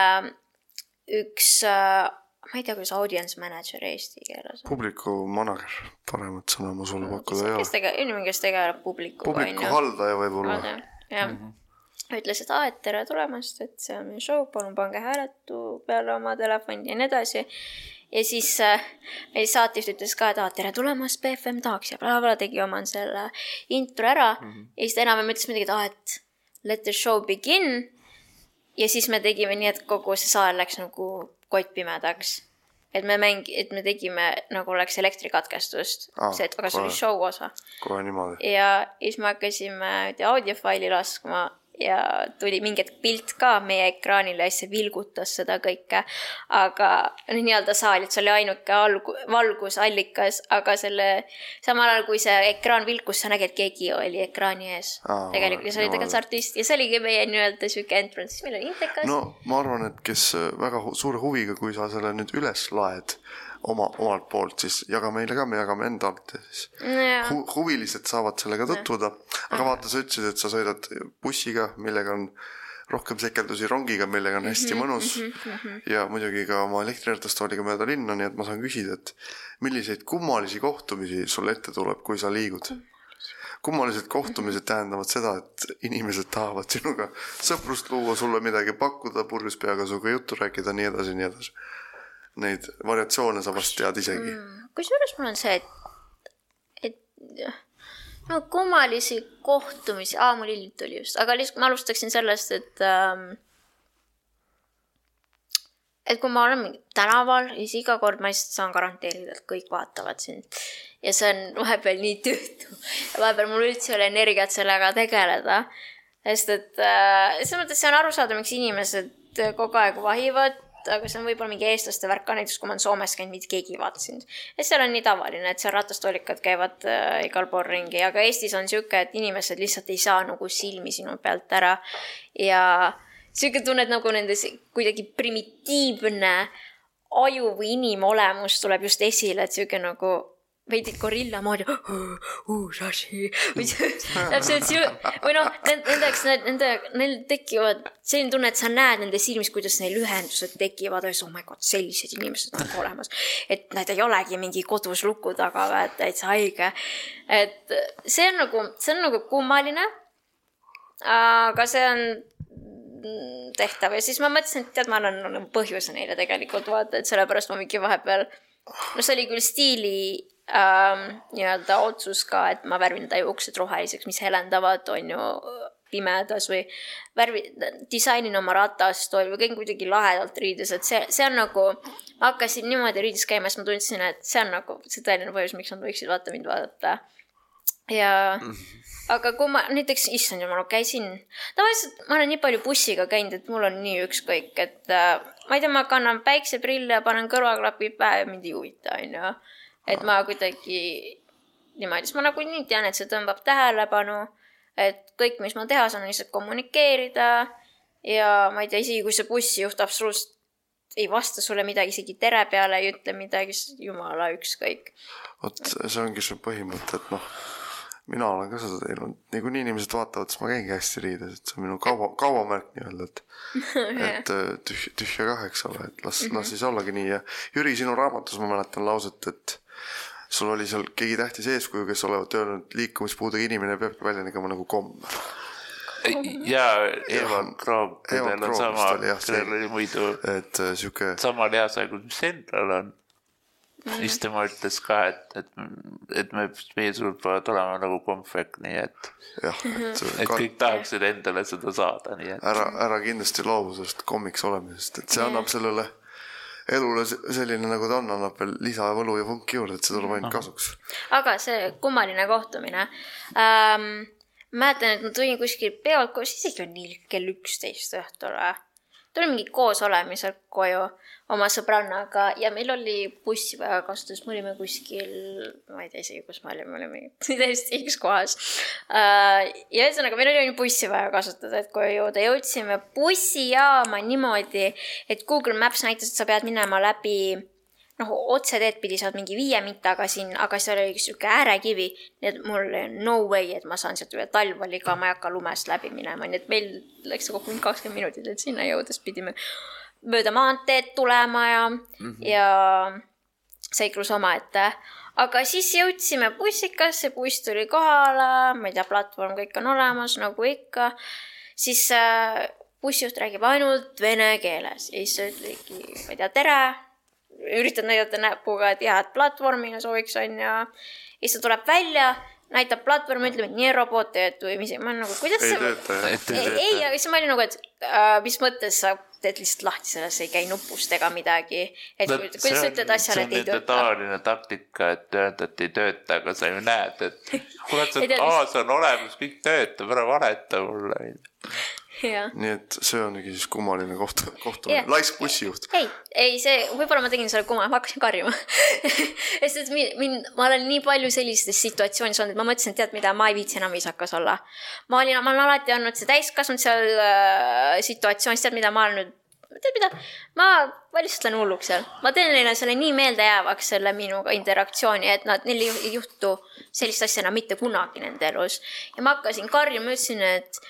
üks äh, ma ei tea, kuidas audience manager eesti keeles on. publiku manager, paremat sõna ma sulle pakkuda ei ole. kes tegeleb, inimene, kes tegeleb publikuga. publiku haldaja võib-olla. jah mm -hmm., ütles, et aa, et tere tulemast, et see on meie show, palun pange hääletu peale oma telefoni ja nii edasi. ja siis äh, meie saatejuht ütles ka, et aa, tere tulemast, BFM tahaks ja blablabla, tegi oma selle intro ära mm. -hmm. ja siis ta enam-vähem ütles midagi, et aa, et let the show begin. ja siis me tegime nii, et kogu see saal läks nagu kottpimedaks et me mäng-, et me tegime nagu oleks elektrikatkestust ah,, see, et aga see oli show osa. kohe niimoodi. ja siis me hakkasime audiofaili laskma ja tuli mingi hetk pilt ka meie ekraanile ja siis see vilgutas seda kõike. aga nii-öelda saal, et see oli ainuke algu-, valgusallikas, aga selle, samal ajal kui see ekraan vilkus, sa nägid, keegi oli ekraani ees ah,. tegelikult ja see oli tegelikult see artist ja see oligi meie nii-öelda sihuke entrance, siis meil oli intekas. no ma arvan, et kes väga suure huviga, kui sa selle nüüd üles laed oma, omalt poolt, siis jaga meile ka, me jagame endalt ja siis ja. Hu huvilised saavad sellega tutvuda. aga vaata, sa ütlesid, et sa sõidad bussiga, millega on rohkem sekeldusi rongiga, millega on hästi mhm, mõnus mm. -hmm. ja muidugi ka oma elektriratastoooliga mööda linna, nii et ma saan küsida, et milliseid kummalisi kohtumisi sul ette tuleb, kui sa liigud? kummalised kohtumised tähendavad seda, et inimesed tahavad sinuga sõprust luua, sulle midagi pakkuda, purjus peaga sinuga juttu rääkida, nii edasi, nii edasi neid variatsioone sa vast tead isegi mm,. kusjuures mul on see, et, et no kummalisi kohtumisi, aa, mul hiljuti oli just, aga lihtsalt ma alustaksin sellest, et ähm, et kui ma olen tänaval, siis iga kord ma lihtsalt saan garanteerida, et kõik vaatavad sind. ja see on vahepeal nii tüütu. vahepeal mul üldse ei ole energiat sellega tegeleda. sest et äh, selles mõttes see on arusaadav, miks inimesed kogu aeg vahivad aga see on võib-olla mingi eestlaste värk ka, näiteks kui ma olen Soomes käinud, mitte keegi ei vaata sind. et seal on nii tavaline, et seal ratastoolikad käivad äh, igal pool ringi, aga Eestis on sihuke, et inimesed lihtsalt ei saa nagu silmi sinu pealt ära. ja sihuke tunne, et nagu nende kuidagi primitiivne aju või inimolemus tuleb just esile, et sihuke nagu veidi gorilla moodi *gasps* uus asi *laughs* või täpselt siu- või noh, nendeks nende, neil tekivad selline tunne, et sa näed nende silmis, kuidas neil ühendused tekivad, oh my god, sellised inimesed on olemas. et nad ei olegi mingi kodus luku taga, vaid täitsa haige. et see on nagu, see on nagu kummaline. aga see on tehtav ja siis ma mõtlesin, et tead, ma annan nagu põhjuse neile tegelikult vaata, et sellepärast ma mingi vahepeal no see oli küll stiili ähm, nii-öelda otsus ka, et ma värvin ta juuksed roheliseks, mis helendavad, on ju, pimedas või värvi, disainin oma ratast või käin kuidagi lahedalt riides, et see, see on nagu, ma hakkasin niimoodi riides käima, siis ma tundsin, et see on nagu see tõeline põhjus, miks nad võiksid vaata mind vaadata. ja *laughs* aga kui ma näiteks, issand jumal, käisin, tavaliselt ma olen nii palju bussiga käinud, et mul on nii ükskõik, et äh, ma ei tea, ma kannan päikseprille, panen kõrvaklapid pähe, mind ei huvita, onju et ma kuidagi niimoodi, siis ma nagunii tean, et see tõmbab tähelepanu, et kõik, mis ma teha saan, on lihtsalt kommunikeerida. Ja ma ei tea, isegi kui see bussijuht absoluutselt ei vasta sulle midagi, isegi tere peale ei ütle midagi, siis jumala ükskõik. vot see ongi see põhimõte, et noh, mina olen ka seda teinud, niikuinii inimesed vaatavad, siis ma käingi hästi riides, et see on minu kaua, kauamärk nii-öelda, et *laughs* et äh, tühja, tühja kah, eks ole, et las las siis ollagi nii. Ja Jüri, sinu raamatus ma mäletan lauset, et sul oli seal keegi tähtis eeskuju, kes olevat öelnud, liikumispuudega inimene peabki välja nägema nagu komm. jaa, Evan Kroom, kellel on sama, kellel oli muidu. et äh, sihuke. sama lihasaigus, mis endal on mm.. siis tema ütles ka, et, et, et me, meie sulud peavad olema nagu kompvek, nii et. jah, et. et ka... kõik tahaksid endale seda saada, nii et. ära, ära kindlasti loobu sellest kommiks olemisest, et see annab sellele elule selline, nagu ta on, annab veel lisavõlu ja vunki juurde, et see tuleb ainult kasuks. aga see kummaline kohtumine ähm,. mäletan, et ma tulin kuskil peolt koos, isegi on nii kell üksteist õhtul või tulin mingi koosolemiselt koju oma sõbrannaga ja meil oli bussi vaja kasutada, me olime kuskil, ma ei tea isegi, kus me olime, me olime *laughs* täiesti X kohas. Äh, ja ühesõnaga, meil oli bussi vaja kasutada, et koju jõuda, jõudsime bussijaama niimoodi, et Google Maps näitas, et sa pead minema läbi noh, otseteed pidi saad mingi viie mittaga siin, aga seal oli sihuke äärekivi, nii et mul no way, et ma saan sealt üle, talv oli ka, ma ei hakka lumest läbi minema, nii et meil läks kokku kakskümmend minutit, et sinna jõudes pidime mööda maanteed tulema ja mm, -hmm. ja seiklus omaette. aga siis jõudsime bussikasse, buss tuli kohale, ma ei tea, platvorm kõik on olemas nagu ikka siis äh, bussijuht räägib ainult vene keeles ja siis sa ütledki, ma ei tea, tere. Üritad näidata näpuga, et jah, et platvormile sooviks on ju. ja siis ta tuleb välja näitab platvormi, ütleb, et nii robot töötab või mis, ma olen nagu, kuidas ei tööta jah. ei, ei, aga siis ma olin nagu, et äh, mis mõttes sa teed lihtsalt lahti selles, ei käi nupust ega midagi. et no, kuidas sa ütled asjale, et ei tööta. tavaline taktika, et öelda, et ei tööta, aga sa ju näed, et *laughs* kurat, see on olemas, kõik töötab, ära valeta mulle nii et see ongi siis kummaline koht, *laughs* kohtumine, laisk bussijuht. ei, ei see, võib-olla ma tegin selle kumma, ma hakkasin karjuma *laughs* sest et mind, ma olen nii palju sellistes situatsioonides olnud, et ma mõtlesin, et tead mida, ma ei viitsi enam viisakas olla. ma olin, ma olen alati olnud see täiskasvanud seal äh, situatsioonis, tead mida, ma olen nüüd tead mida, ma lähen hulluks seal, ma teen neile selle nii meeldejäävaks, selle minuga interaktsiooni, et nad, neil ei juhtu sellist asja enam mitte kunagi nende elus. ja ma hakkasin karjuma, ütlesin, et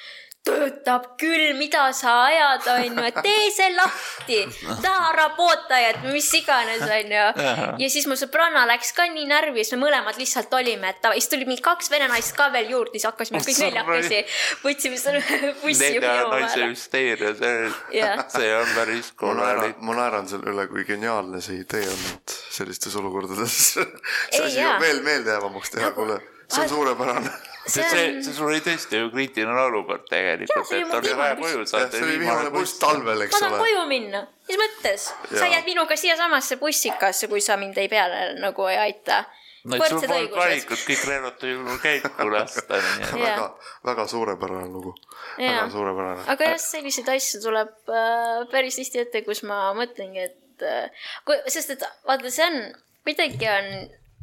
töötab küll, mida sa ajad, onju, et tee see lahti, taha rabotajat, mis iganes, onju. ja siis mu sõbranna läks ka nii närvi, siis me mõlemad lihtsalt olime, et ta, siis tuli mingi kaks vene naist ka veel juurde, siis hakkasime kõik neljakesi, võtsime selle bussi. nelja naise hüsteeria, see, see on päris korralik. ma naeran selle üle, kui geniaalne see idee on, et sellistes olukordades. *laughs* See asi veel meeldejäävamaks teha, kuule, see on suurepärane see, see, see sul oli tõesti ju kriitiline olukord tegelikult, et oli vaja koju saada. see oli viimane buss talvel, eks ole. ma tahan koju minna, mis mõttes, sa jääd minuga siiasamasse bussikasse, kui sa mind ei peale nagu ei aita. no sul polnud valikut, kõik relvad ju käiku lasta. väga, väga suurepärane lugu, väga suurepärane. aga jah, selliseid asju tuleb äh, päris tihti ette, kus ma mõtlengi, et äh, kui, sest et vaata, see on, kuidagi on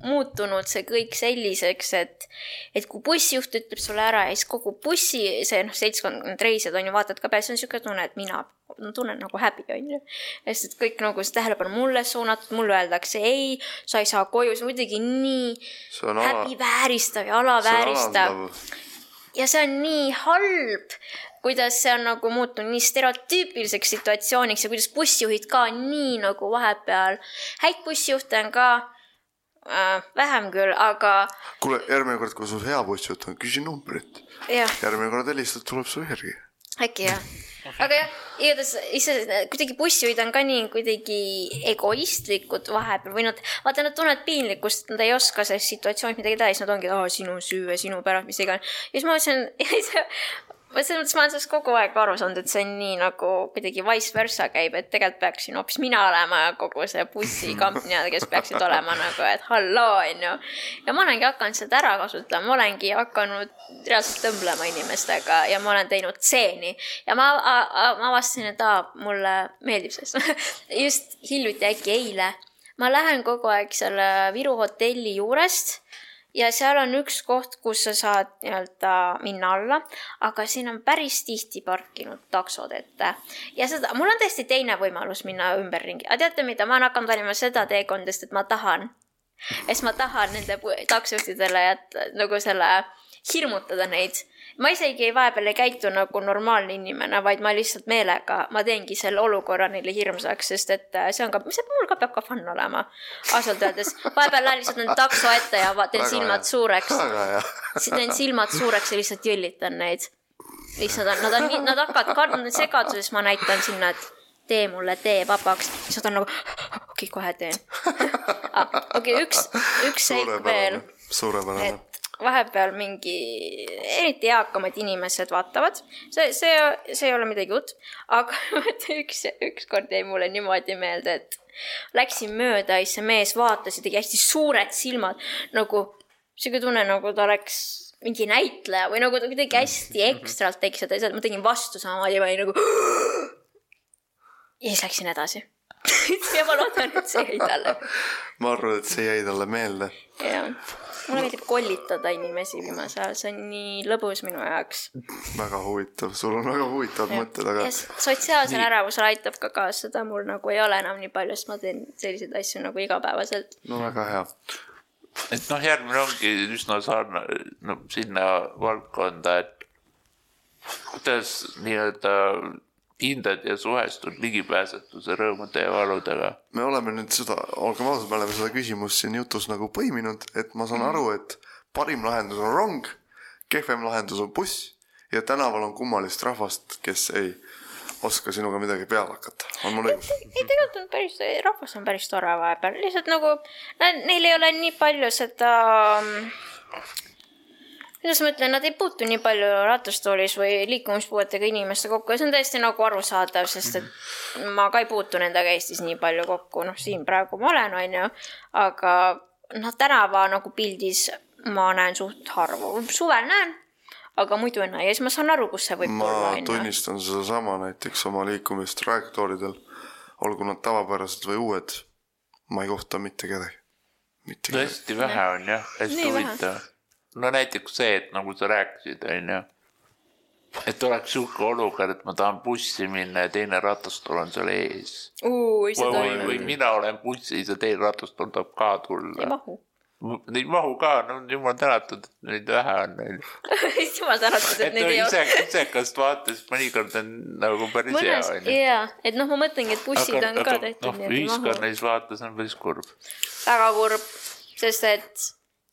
muutunud see kõik selliseks, et, et kui bussijuht ütleb sulle ära ja siis kogu bussi, see noh, seltskond, reisijad on ju, vaatad ka peale, siis on niisugune tunne, et mina no, tunnen nagu häbi, on ju. sest et kõik nagu see tähelepanu mulle suunatud, mulle öeldakse ei, sa ei saa koju, see on kuidagi nii häbivääristav ja alavääristav. ja see on nii halb, kuidas see on nagu muutunud nii stereotüüpiliseks situatsiooniks ja kuidas bussijuhid ka nii nagu vahepeal, häid bussijuhte on ka äh,. vähem küll, aga. kuule, järgmine kord, kui sul hea bussijuht on, küsi numbrit. järgmine kord helistad, tuleb su järgi. äkki jah aga jah, igatahes ise kuidagi bussijuhid on ka nii kuidagi egoistlikud vahepeal või nad, vaata, nad tunnevad piinlikkust, nad ei oska selles situatsioonis midagi teha, siis nad ongi, aa, sinu süü ja sinu pärast, mis iganes. ja siis ma mõtlesin, *laughs* ma selles mõttes, ma olen sellest kogu aeg aru saanud, et see on nii nagu kuidagi vice versa käib, et tegelikult peaksin hoopis mina olema kogu see bussikamp nii-öelda, kes peaksid olema nagu, et halloo, onju. ja ma olengi hakanud seda ära kasutama, ma olengi hakanud reaalselt tõmblema inimestega ja ma olen teinud stseeni ja ma, ma avastasin, et aa, mulle meeldib see *laughs* just hiljuti, äkki eile, ma lähen kogu aeg selle Viru hotelli juurest ja seal on üks koht, kus sa saad nii-öelda minna alla, aga siin on päris tihti parkinud taksod ette. ja seda, mul on tõesti teine võimalus minna ümberringi, aga teate mida, ma olen hakanud valima seda teekonda, sest et ma tahan. sest ma tahan nende taksojuhtidele jätta nagu selle, hirmutada neid ma isegi vahepeal ei käitu nagu normaalne inimene, vaid ma lihtsalt meelega, ma teengi selle olukorra neile hirmsaks, sest et äh, see on ka, see mul ka peab ka fun olema. ausalt öeldes, vahepeal lähen lihtsalt nende takso ette ja teen silmad hea. suureks. teen silmad suureks ja lihtsalt jõllitan neid. lihtsalt on, nad on, nad hakkavad kartma segaduses, ma näitan sinna, et tee mulle tee vabaks, siis nad on nagu okei okay,, kohe teen ah,. okei okay,, üks, üks seik veel. suurepärane vahepeal mingi, eriti eakamad inimesed vaatavad, see, see, see ei ole midagi uut, aga *laughs* üks, ükskord jäi mulle niimoodi meelde, et läksin mööda ja siis see mees vaatas ja tegi hästi suured silmad, nagu sihuke tunne, nagu ta oleks mingi näitleja või nagu ta kuidagi hästi ekstralt tegi seda asja, ma tegin vastu samamoodi, ma olin nagu. *gasps* ja siis läksin edasi *laughs* ja ma loodan, et see jäi talle. *laughs* ma arvan, et see jäi talle meelde. jah mulle meeldib kollitada inimesi viimasel ajal, see on nii lõbus minu jaoks. väga huvitav, sul on väga huvitavad mõtted, aga. sotsiaalsel ärevusel aitab ka kaasa, seda mul nagu ei ole enam nii palju, sest ma teen selliseid asju nagu igapäevaselt. no väga hea. et noh, järgmine ongi üsna sarnane no, sinna valdkonda, et kuidas nii-öelda hindad ja suhestud ligipääsetuse rõõmude ja valudega? me oleme nüüd seda, olgem ausad, me oleme seda küsimust siin jutus nagu põiminud, et ma saan mm. aru, et parim lahendus on rong, kehvem lahendus on buss ja tänaval on kummalist rahvast, kes ei oska sinuga midagi peale hakata, on mul õigus? ei, tegelikult on päris, rahvas on päris tore vahepeal, lihtsalt nagu neil ei ole nii palju seda kuidas ma ütlen, nad ei puutu nii palju ratastoolis või liikumispuuetega inimeste kokku ja see on täiesti nagu arusaadav, sest et ma ka ei puutu nendega Eestis nii palju kokku, noh, siin praegu ma olen, on ju, aga noh, tänava nagu pildis ma näen suht harva, suvel näen, aga muidu ei näe. Ja siis ma saan aru, kus see võib ma tulla. ma tunnistan sedasama näiteks oma liikumist trajektooridel, olgu nad tavapärased või uued, ma ei kohta mitte kedagi. hästi vähe on jah, hästi huvitav no näiteks see, et nagu sa rääkisid, onju. et oleks sihuke olukord, et ma tahan bussi minna ja teine ratastool on seal ees. või, või, või mina olen bussis ja teine ratastool tahab ka tulla. ei mahu. Neid ei mahu ka, no jumal tänatud, et neid vähe on neil *laughs* jumal tänatud, et neid ei ole. ise, isekast vaates mõnikord on nagu päris hea onju. jaa, et noh, ma mõtlengi, et bussid aga, on aga, ka tehtud no,. ühiskonnas vaates on päris kurb. väga kurb, sest et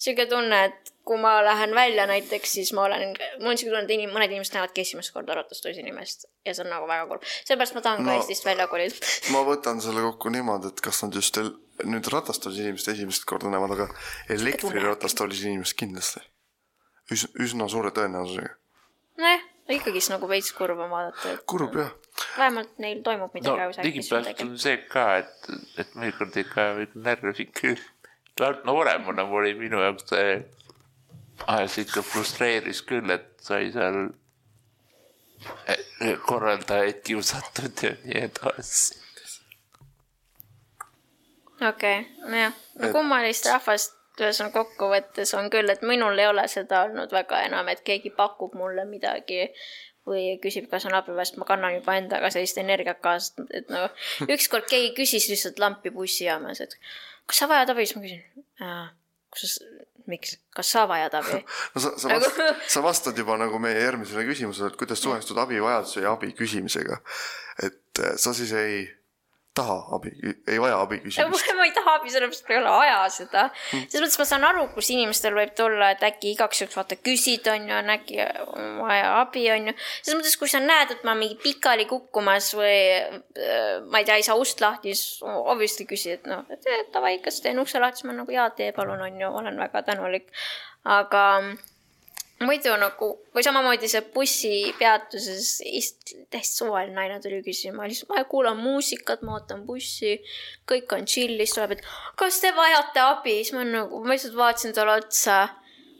sihuke tunne, et kui ma lähen välja näiteks, siis ma olen, mul on siuke tunne, et inim-, mõned inimesed näevadki esimest korda ratastoolis inimest ja see on nagu väga kurb. seepärast ma tahan no, ka Eestist välja kolida *laughs* ma võtan selle kokku niimoodi, et kas nad just nüüd ratastoolis inimest esimest korda näevad, aga elektriratastoolis inimest kindlasti. üs-, üsna suure tõenäosusega. nojah, ikkagist nagu veits kurb on vaadata, et. kurb jah. vähemalt neil toimub midagi no,. ligipealt on see ka, et, et mõnikord ikka närv ikka, vähemalt nooremana oli minu jaoks see ajas ikka frustreeris küll, et sai seal eh, korraldajaid kiusatud ja nii edasi. okei okay,, nojah, no kummalist rahvast ühesõnaga kokkuvõttes on küll, et minul ei ole seda olnud väga enam, et keegi pakub mulle midagi või küsib, kas on abi, sest ma kannan juba endaga sellist energiat kaasa, et no ükskord keegi küsis lihtsalt lampi bussijaamas, et kas sa vajad abi, siis ma küsin, kus sa miks, kas sa vajad abi? *laughs* No sa, sa vastad sa vastad juba nagu meie järgmisele küsimusele, et kuidas suhestud abivajaduse ja abi küsimisega. et eh, sa siis ei taha abi, ei vaja abi küsimist. ma ei taha abi, sellepärast ma ei ole aja seda. Hmm. selles mõttes ma saan aru, kus inimestel võib tulla, et äkki igaks juhuks vaata küsid, on ju, on äkki vaja abi, on ju. selles mõttes, kui sa näed, et ma mingi pikali kukkumas või äh, ma ei tea, ei saa ust lahti, siis obviously küsid, et noh, et davai, kas teen ukse lahti, siis ma nagu jaa, tee palun, on ju, olen väga tänulik. aga muidu nagu või samamoodi see bussipeatuses ist-, täiesti suvaline naine tuli küsima, lihtsalt ma kuulan muusikat, ma ootan bussi, kõik on chill, siis tuleb, et kas te vajate abi, siis ma nagu, ma lihtsalt vaatasin talle otsa,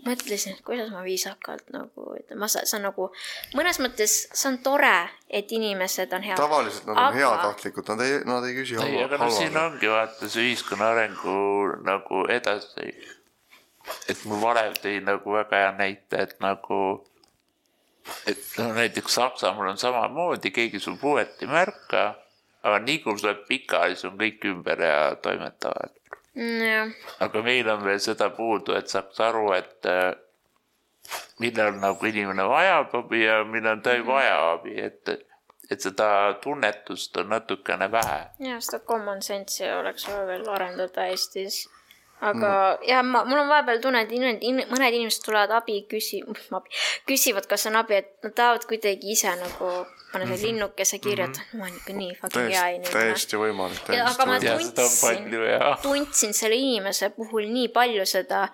mõtlesin, et kuidas ma viisakalt nagu ütlen, ma saan, see on nagu mõnes mõttes, see on tore, et inimesed on head. tavaliselt nad on aga... heatahtlikud, nad ei, nad ei küsi halva. ei, aga no siin ongi vaata see ühiskonna arengu nagu edasi et mul varem tõi nagu väga hea näite, et nagu, et no näiteks Saksamaal on samamoodi, keegi sul puuet ei märka, aga nii kui sul läheb pikali, siis on kõik ümber ja toimetavad mm,. aga meil on veel seda puudu, et saaks aru, et äh, millal nagu inimene vajab abi ja millal ta ei -hmm. vaja abi, et, et seda tunnetust on natukene vähe. jah, seda common sense'i oleks vaja veel arendada Eestis aga mm. jah, ma, mul on vahepeal tunne, et inimesed in,, mõned inimesed tulevad abi küsi-, *laughs* küsivad, kas on abi, et nad tahavad kuidagi ise nagu panna selle mhm. linnukese kirja, et mhm. ma olen ikka nii fucking hea inimene. täiesti võimalik, täiesti aga ma tundsin, tundsin selle inimese puhul nii palju seda,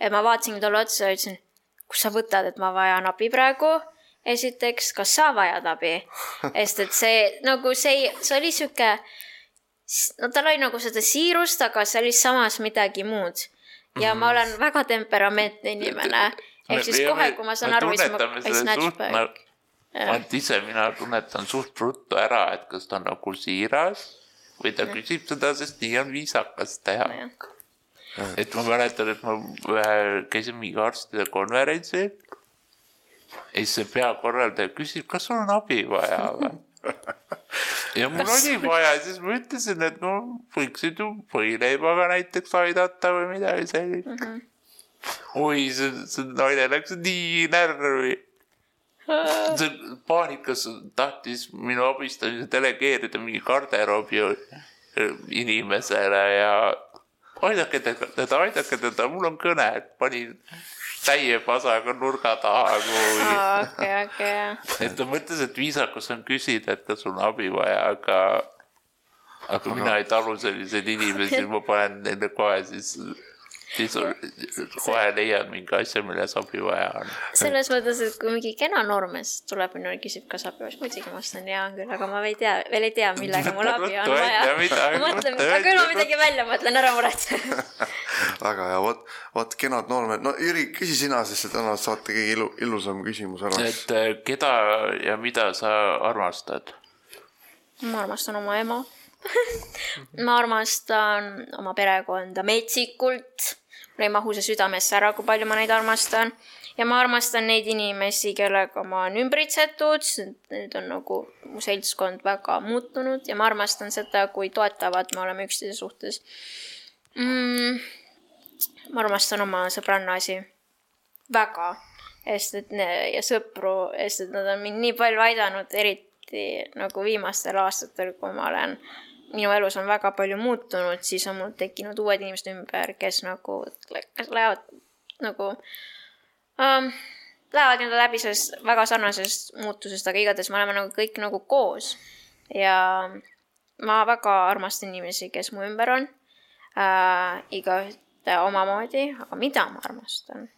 et ma vaatasin talle otsa ja ütlesin, kus sa võtad, et ma vajan abi praegu esiteks, kas sa vajad abi? *laughs* sest et see nagu see, see oli sihuke no tal oli nagu seda siirust, aga see oli samas midagi muud. ja mm ma olen väga temperamentne inimene. ehk siis kohe, kui ma saan aru, siis ma ei snatch back. vaat ise mina tunnetan suht ruttu ära, et kas ta on nagu siiras või ta küsib seda, sest nii on viisakas teha no,. et ma mäletan, et ma ühe, käisin mingi arstide konverentsil. ja siis see peakorraldaja küsib, kas sul on abi vaja või *laughs* *laughs* ja mul oli vaja, siis ma ütlesin, et no võiksid ju võileivaga näiteks aidata või midagi sellist mm. -hmm. oi, see, see naine läks nii närvi. *laughs* see paanikas tahtis minu abistamise delegeerida mingi garderoobi inimesele ja aidake teda, aidake teda, mul on kõne, et panin täie pasaga nurga taha kuhugi. okei, okei. et ta mõtles, et viisakus on küsida, et kas sul on abi vaja, aga, aga, aga mina ei talu selliseid inimesi, ma panen neile kohe siis siis kohe leiad mingi asja, milles abi vaja on. selles mõttes, et kui mingi kena noormees tuleb minule ja küsib, kas abi siis muidugi ma vastan jaa küll, aga ma ei tea, veel ei tea, millega mul abi on vaja. ma mõtlen, aga küll ma midagi välja mõtlen, ära muretse *laughs* väga hea, vot, vot kenad noormehed, no Jüri, küsi sina siis, annad saate kõige ilu, ilusam küsimus ära. et äh, keda ja mida sa armastad? ma armastan oma ema *laughs* ma armastan oma perekonda metsikult mul ei mahu see südamesse ära, kui palju ma neid armastan. ja ma armastan neid inimesi, kellega ma olen ümbritsetud, need on nagu mu seltskond väga muutunud ja ma armastan seda, kui toetavad me oleme üksteise suhtes mm,. ma armastan oma sõbrannasi väga, sest et ne, ja sõpru, sest et nad on mind nii palju aidanud, eriti nagu viimastel aastatel, kui ma olen minu elus on väga palju muutunud, siis on mul tekkinud uued inimesed ümber, kes nagu, kes lähevad nagu um,, lähevad nii-öelda läbi sellest väga sarnasest muutusest, aga igatahes me oleme nagu kõik nagu koos. ja ma väga armastan inimesi, kes mu ümber on äh,, igaühte omamoodi, aga mida ma armastan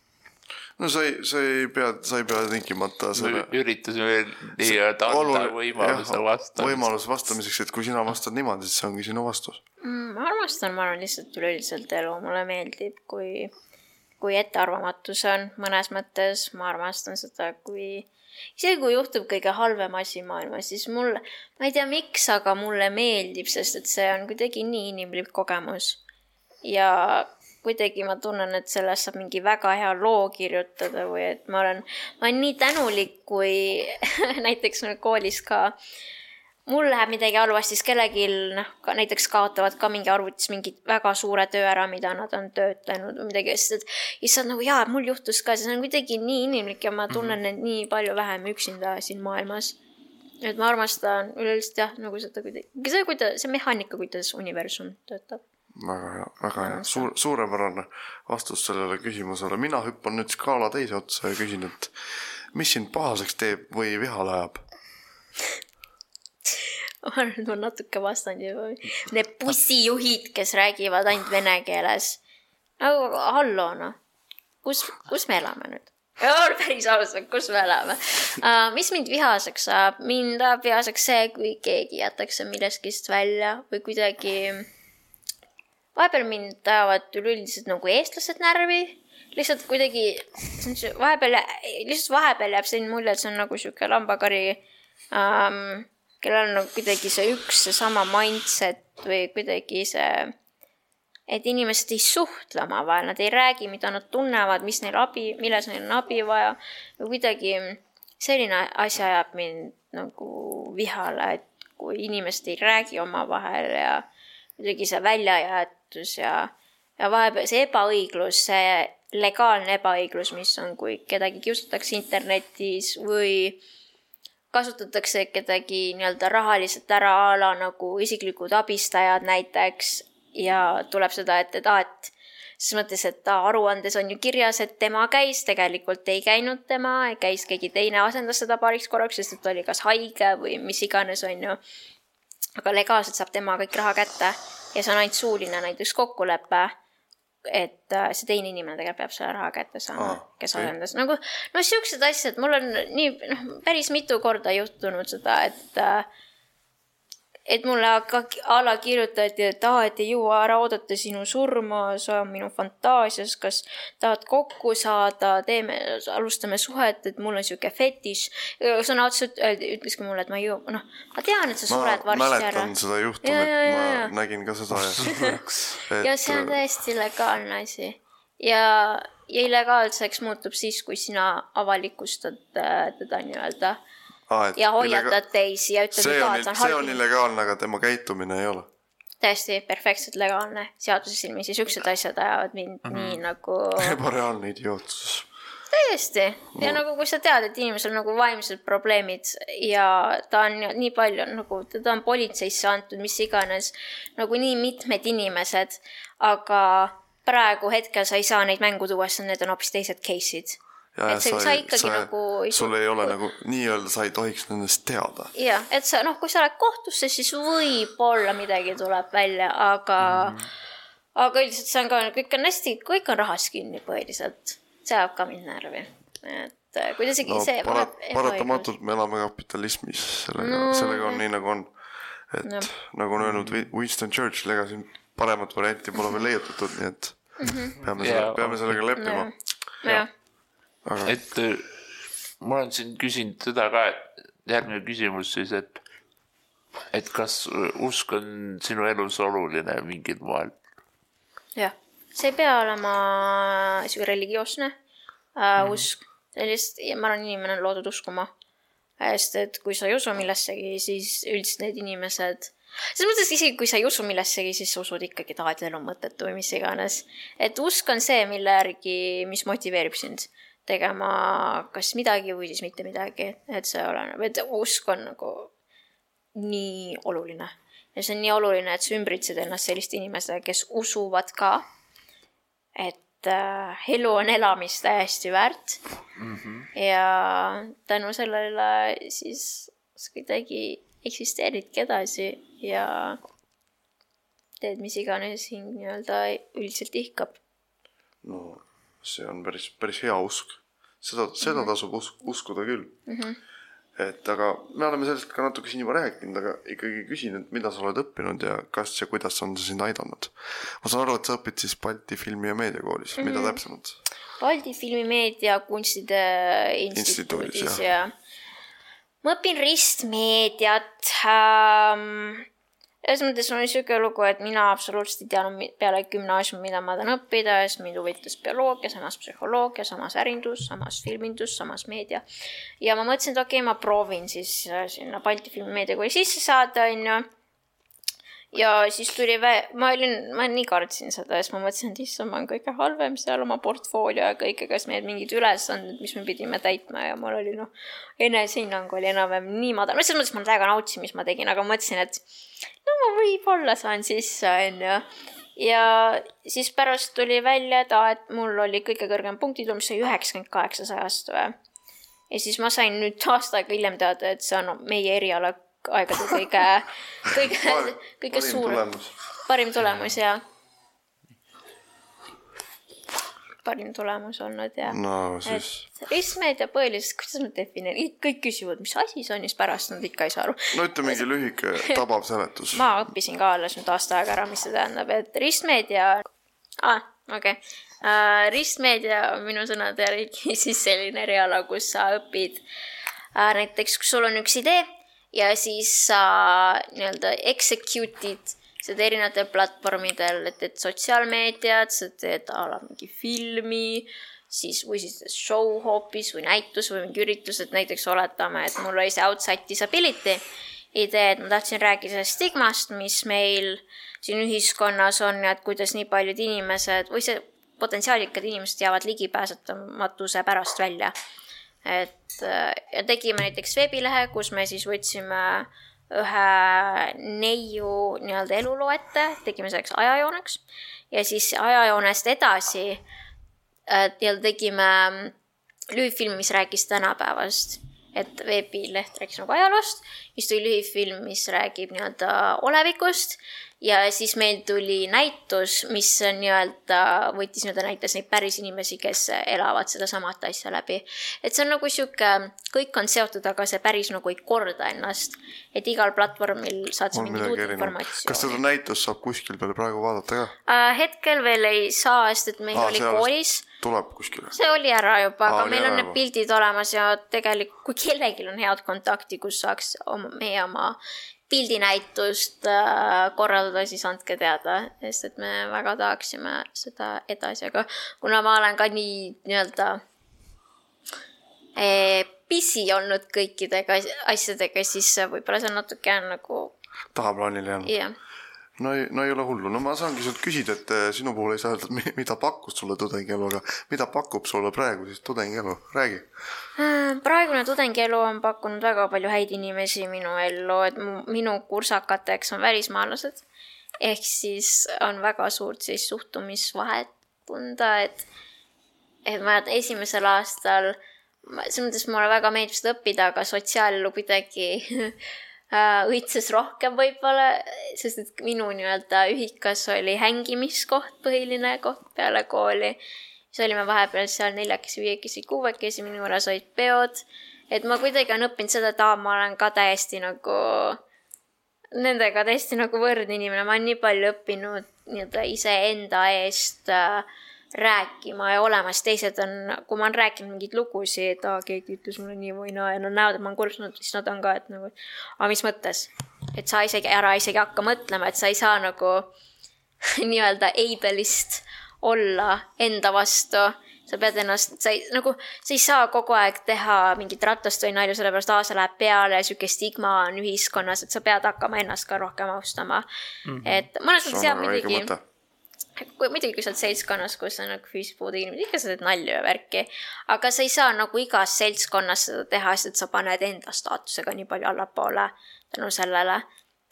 no sa ei, sa ei pea, sa ei pea tingimata selle. üritasime nii-öelda anda võimaluse vastamiseks. võimalus vastamiseks, et kui sina vastad niimoodi, siis see ongi sinu vastus mm,. ma armastan, ma arvan lihtsalt üleüldiselt elu, mulle meeldib, kui, kui ettearvamatus on mõnes mõttes, ma armastan seda, kui isegi kui juhtub kõige halvem asi maailmas, siis mulle, ma ei tea, miks, aga mulle meeldib, sest et see on kuidagi nii inimlik kogemus. ja kuidagi ma tunnen, et sellest saab mingi väga hea loo kirjutada või et ma olen, ma olen nii tänulik, kui *laughs* näiteks koolis ka mul läheb midagi halvasti, siis kellelgi noh, ka näiteks kaotavad ka mingi arvutis mingi väga suure töö ära, mida nad on töötanud või midagi, sest et issand nagu jaa, mul juhtus ka, see on kuidagi nii inimlik ja ma tunnen end nii palju vähem üksinda siin maailmas. et ma armastan üleüldiselt jah, nagu seda kuidagi, see, kuidas, see mehaanika, kuidas universum töötab väga hea, väga hea, suur, suurepärane vastus sellele küsimusele. mina hüppan nüüd skaala teise otsa ja küsin, et mis sind pahaseks teeb või vihale ajab? ma arvan, et ma natuke vastan juba. Need bussijuhid, kes räägivad ainult vene keeles. nagu hallo noh, kus, kus me elame nüüd? päris ausalt, kus me elame uh,. mis mind vihaseks ajab? mind ajab vihaseks see, kui keegi jätakse millestki välja või kuidagi vahepeal mind ajavad üleüldiselt nagu eestlased närvi, lihtsalt kuidagi, vahepeal, lihtsalt vahepeal jääb selline mulje, et see on nagu sihuke lambakari ähm,, kellel on nagu kuidagi see üks seesama mindset või kuidagi see, et inimesed ei suhtle omavahel, nad ei räägi, mida nad tunnevad, mis neil abi, milles neil on abi vaja. Või kuidagi selline asi ajab mind nagu vihale, et kui inimesed ei räägi omavahel ja kuidagi see väljajäetus ja, ja vahepeal see ebaõiglus, see legaalne ebaõiglus, mis on, kui kedagi kiusatakse internetis või kasutatakse kedagi nii-öelda rahaliselt ära a la nagu isiklikud abistajad näiteks ja tuleb seda, et, et aa, et ses mõttes, et aruandes on ju kirjas, et tema käis, tegelikult ei käinud tema, käis keegi teine, asendas seda paariks korraks, sest et ta oli kas haige või mis iganes, on ju aga legaalselt saab tema kõik raha kätte. Ja see on ainult suuline näiteks kokkulepe, et äh, see teine inimene tegelikult peab selle raha kätte saama ah,, kes asendas nagu no siuksed asjad, mul on nii noh, päris mitu korda juhtunud seda, et äh, et mulle ka a la kirjutati, et aa, et ei jõua ära oodata sinu surma, sa oled minu fantaasias, kas tahad kokku saada, teeme, alustame suhet, et mul on sihuke fetiš. sõna otseselt ütleski mulle, et ma ei jõua, noh, ma tean, et sa sured varsti ära. ma mäletan seda juhtumit, ma ja. nägin ka seda ja et... ja see on täiesti legaalne asi ja, ja illegaalseks muutub siis, kui sina avalikustad äh, teda nii-öelda ah,. ja hoiatad illega... teisi ja ütled, et aa, et see on halb. see on illegaalne, aga tema käitumine ei ole. täiesti perfektselt legaalne seaduse silmis ja siuksed asjad ajavad mind mm -hmm. nii nagu. ebareaalne idiootsus täiesti ja no. nagu kui sa tead, et inimesel on nagu vaimsed probleemid ja ta on nii palju nagu, teda on politseisse antud, mis iganes, nagu nii mitmed inimesed, aga praegu hetkel sa ei saa neid mängu tuua, sest need on hoopis teised case'id ja, et sa, sa ikkagi sa, nagu sul ei ole nagu nii-öelda, sa ei tohiks nendest teada. jah, et sa noh, kui sa lähed kohtusse, siis võib-olla midagi tuleb välja, aga mm. -hmm. aga üldiselt see on ka, kõik on hästi, kõik on rahas kinni põhiliselt. see ajab ka mind närvi, et äh, kuidas isegi no, see parat, paratamatult me elame kapitalismis, sellega no,, sellega on nii nagu on. et no. nagu on öelnud Winston Churchill, ega siin paremat varianti pole veel leiutatud, nii et mm -hmm. peame yeah. peame sellega leppima. jah Aga... et äh, ma olen siin küsinud seda ka, et järgmine küsimus siis, et, et kas usk on sinu elus oluline mingil moel? jah, see ei pea olema sihuke religioosne äh, mm. usk, sellist, ma arvan, inimene on loodud uskuma. sest et kui sa ei usu millessegi, siis üldiselt need inimesed selles mõttes isegi kui sa ei usu millessegi, siis sa usud ikkagi taha, et elu on mõttetu või mis iganes. et usk on see, mille järgi, mis motiveerib sind tegema kas midagi või siis mitte midagi, et see oleneb, et usk on nagu nii oluline. ja see on nii oluline, et sa ümbritsed ennast selliste inimestega, kes usuvad ka, et äh, elu on elamist täiesti väärt mm. -hmm. ja tänu sellele siis sa kuidagi eksisteeridki edasi ja teed mis iganes hing nii-öelda üldiselt ihkab. no see on päris, päris hea usk. seda, seda mm -hmm. tasub usk, uskuda küll mm. -hmm. et aga me oleme sellest ka natuke siin juba rääkinud, aga ikkagi küsin, et mida sa oled õppinud ja kas ja kuidas on see sind aidanud. ma saan aru, et sa õpid siis Balti Filmi- ja Meediakoolis mm, -hmm. mida mhm. täpsemalt? Balti Filmimeedia Kunstide Instituudis, Instituudis ja, ja ma õpin ristmeediat ähm, selles mõttes on niisugune lugu, et mina absoluutselt ei teadnud peale gümnaasiumi, mida ma tahan õppida, sest mind huvitas bioloogia, samas psühholoogia, samas ärindus, samas filmindus, samas meedia. ja ma mõtlesin, et okei okay,, ma proovin siis äh, sinna Balti Filmimeediakooli sisse saada, onju ja siis tuli vä-, ma olin, ma nii kartsin seda ja siis ma mõtlesin, et issand, ma olen kõige halvem seal oma portfoolio ja kõike, kas meil mingid ülesanded, mis me pidime täitma ja mul oli noh, enesehinnang oli enam-vähem nii madal, selles mõttes ma täiega nautisin, mis ma tegin, aga mõtlesin, et no ma võib-olla saan sisse, onju. ja siis pärast tuli välja, et aa, et mul oli kõige kõrgem punktitulemus, see üheksakümmend kaheksa sajast või. ja siis ma sain nüüd aasta aega hiljem teada, et see on meie eriala aegade kõige, *laughs* kõige, kõige suurem, parim tulemus ja parim tulemus olnud ja no siis. ristmeedia põhiliselt, kuidas ma defineerin, kõik küsivad, mis asi see on ja siis pärast nad ikka ei saa aru. no ütle mingi lühike *laughs* tabav seletus. ma õppisin ka alles nüüd aasta aega ära, mis see tähendab, et ristmeedia ah,, okei okay. uh,. ristmeedia on minu sõnade järgi *laughs* siis selline eriala, kus sa õpid uh, näiteks, kui sul on üks idee ja siis sa nii-öelda execute'id seda erinevatel platvormidel, et teed sotsiaalmeediat, sa teed a la mingi filmi, siis või siis show hoopis või näitus või mingi üritus, et näiteks oletame, et mul oli see outside disability idee, et ma tahtsin rääkida sellest stigmast, mis meil siin ühiskonnas on ja et kuidas nii paljud inimesed või see potentsiaalikad inimesed jäävad ligipääsetamatuse pärast välja et ja tegime näiteks veebilehe, kus me siis võtsime ühe neiu nii-öelda eluloo ette, tegime selleks ajajooneks. Ja siis ajajoonest edasi äh, nii-öelda tegime lühifilmi, mis rääkis tänapäevast, et veebileht rääkis nagu ajaloost, siis tuli lühifilm, mis räägib nii-öelda olevikust ja siis meil tuli näitus, mis nii-öelda võttis nii-öelda näitas neid päris inimesi, kes elavad sedasamat asja läbi. et see on nagu sihuke, kõik on seotud, aga see päris nagu ei korda ennast. et igal platvormil saad sa mingit uut informatsiooni. kas seda näitust saab kuskil peal praegu vaadata ka uh,? hetkel veel ei saa, sest et meil ah, oli koolis. tuleb kuskile? see oli ära juba, aga meil on need pildid olemas ja tegelikult, kui kellelgi on head kontakti, kus saaks oma, meie oma pildinäitust äh, korraldada, siis andke teada, sest et me väga tahaksime seda edasi, aga kuna ma olen ka nii nii-öelda eh, pisi olnud kõikidega asjadega, siis võib-olla see on natuke nagu tahaplaanile jäänud. jah no ei, no ei ole hullu, no ma saangi sult küsida, et eh, sinu puhul ei saa öelda, mida pakkus sulle tudengielu, aga mida pakub sulle praegu siis tudengielu, räägi. Äh, praegune tudengielu on pakkunud väga palju häid inimesi minu ellu, et minu kursakateks on välismaalased. ehk siis on väga suurt siis suhtumisvahet tunda, et, et ma esimesel aastal, selles mõttes mulle väga meeldib seda õppida, aga sotsiaalelu kuidagi *laughs* õitses rohkem võib-olla, sest et minu nii-öelda ühikas oli hängimiskoht, põhiline koht peale kooli. siis olime vahepeal seal neljakesi, viiekesi, kuuekesi, minu juures olid peod. et ma kuidagi olen õppinud seda, et aa, ma olen ka täiesti nagu nendega täiesti nagu võrdne inimene, ma olen nii palju õppinud nii-öelda iseenda eest äh, rääkima ja olema, siis teised on, kui ma olen rääkinud mingeid lugusid, aa, keegi ütles mulle nii või naa ja nad näevad, et ma olen kurb, siis nad on ka, et nagu, aga mis mõttes? et sa isegi ära isegi hakka mõtlema, et sa ei saa nagu *laughs* nii-öelda able'ist olla enda vastu sa pead ennast, sa ei, nagu, sa ei saa kogu aeg teha mingit ratast või nalju, sellepärast aasta läheb peale ja sihuke stigma on ühiskonnas, et sa pead hakkama ennast ka rohkem austama mm. -hmm. et mõnes mõttes jah, muidugi, muidugi, kui sa oled seltskonnas, kus on nagu füüsilise puudega inimesed, ikka sa teed nalju ja värki. aga sa ei saa nagu igas seltskonnas seda teha, sest et sa paned enda staatusega nii palju allapoole tänu sellele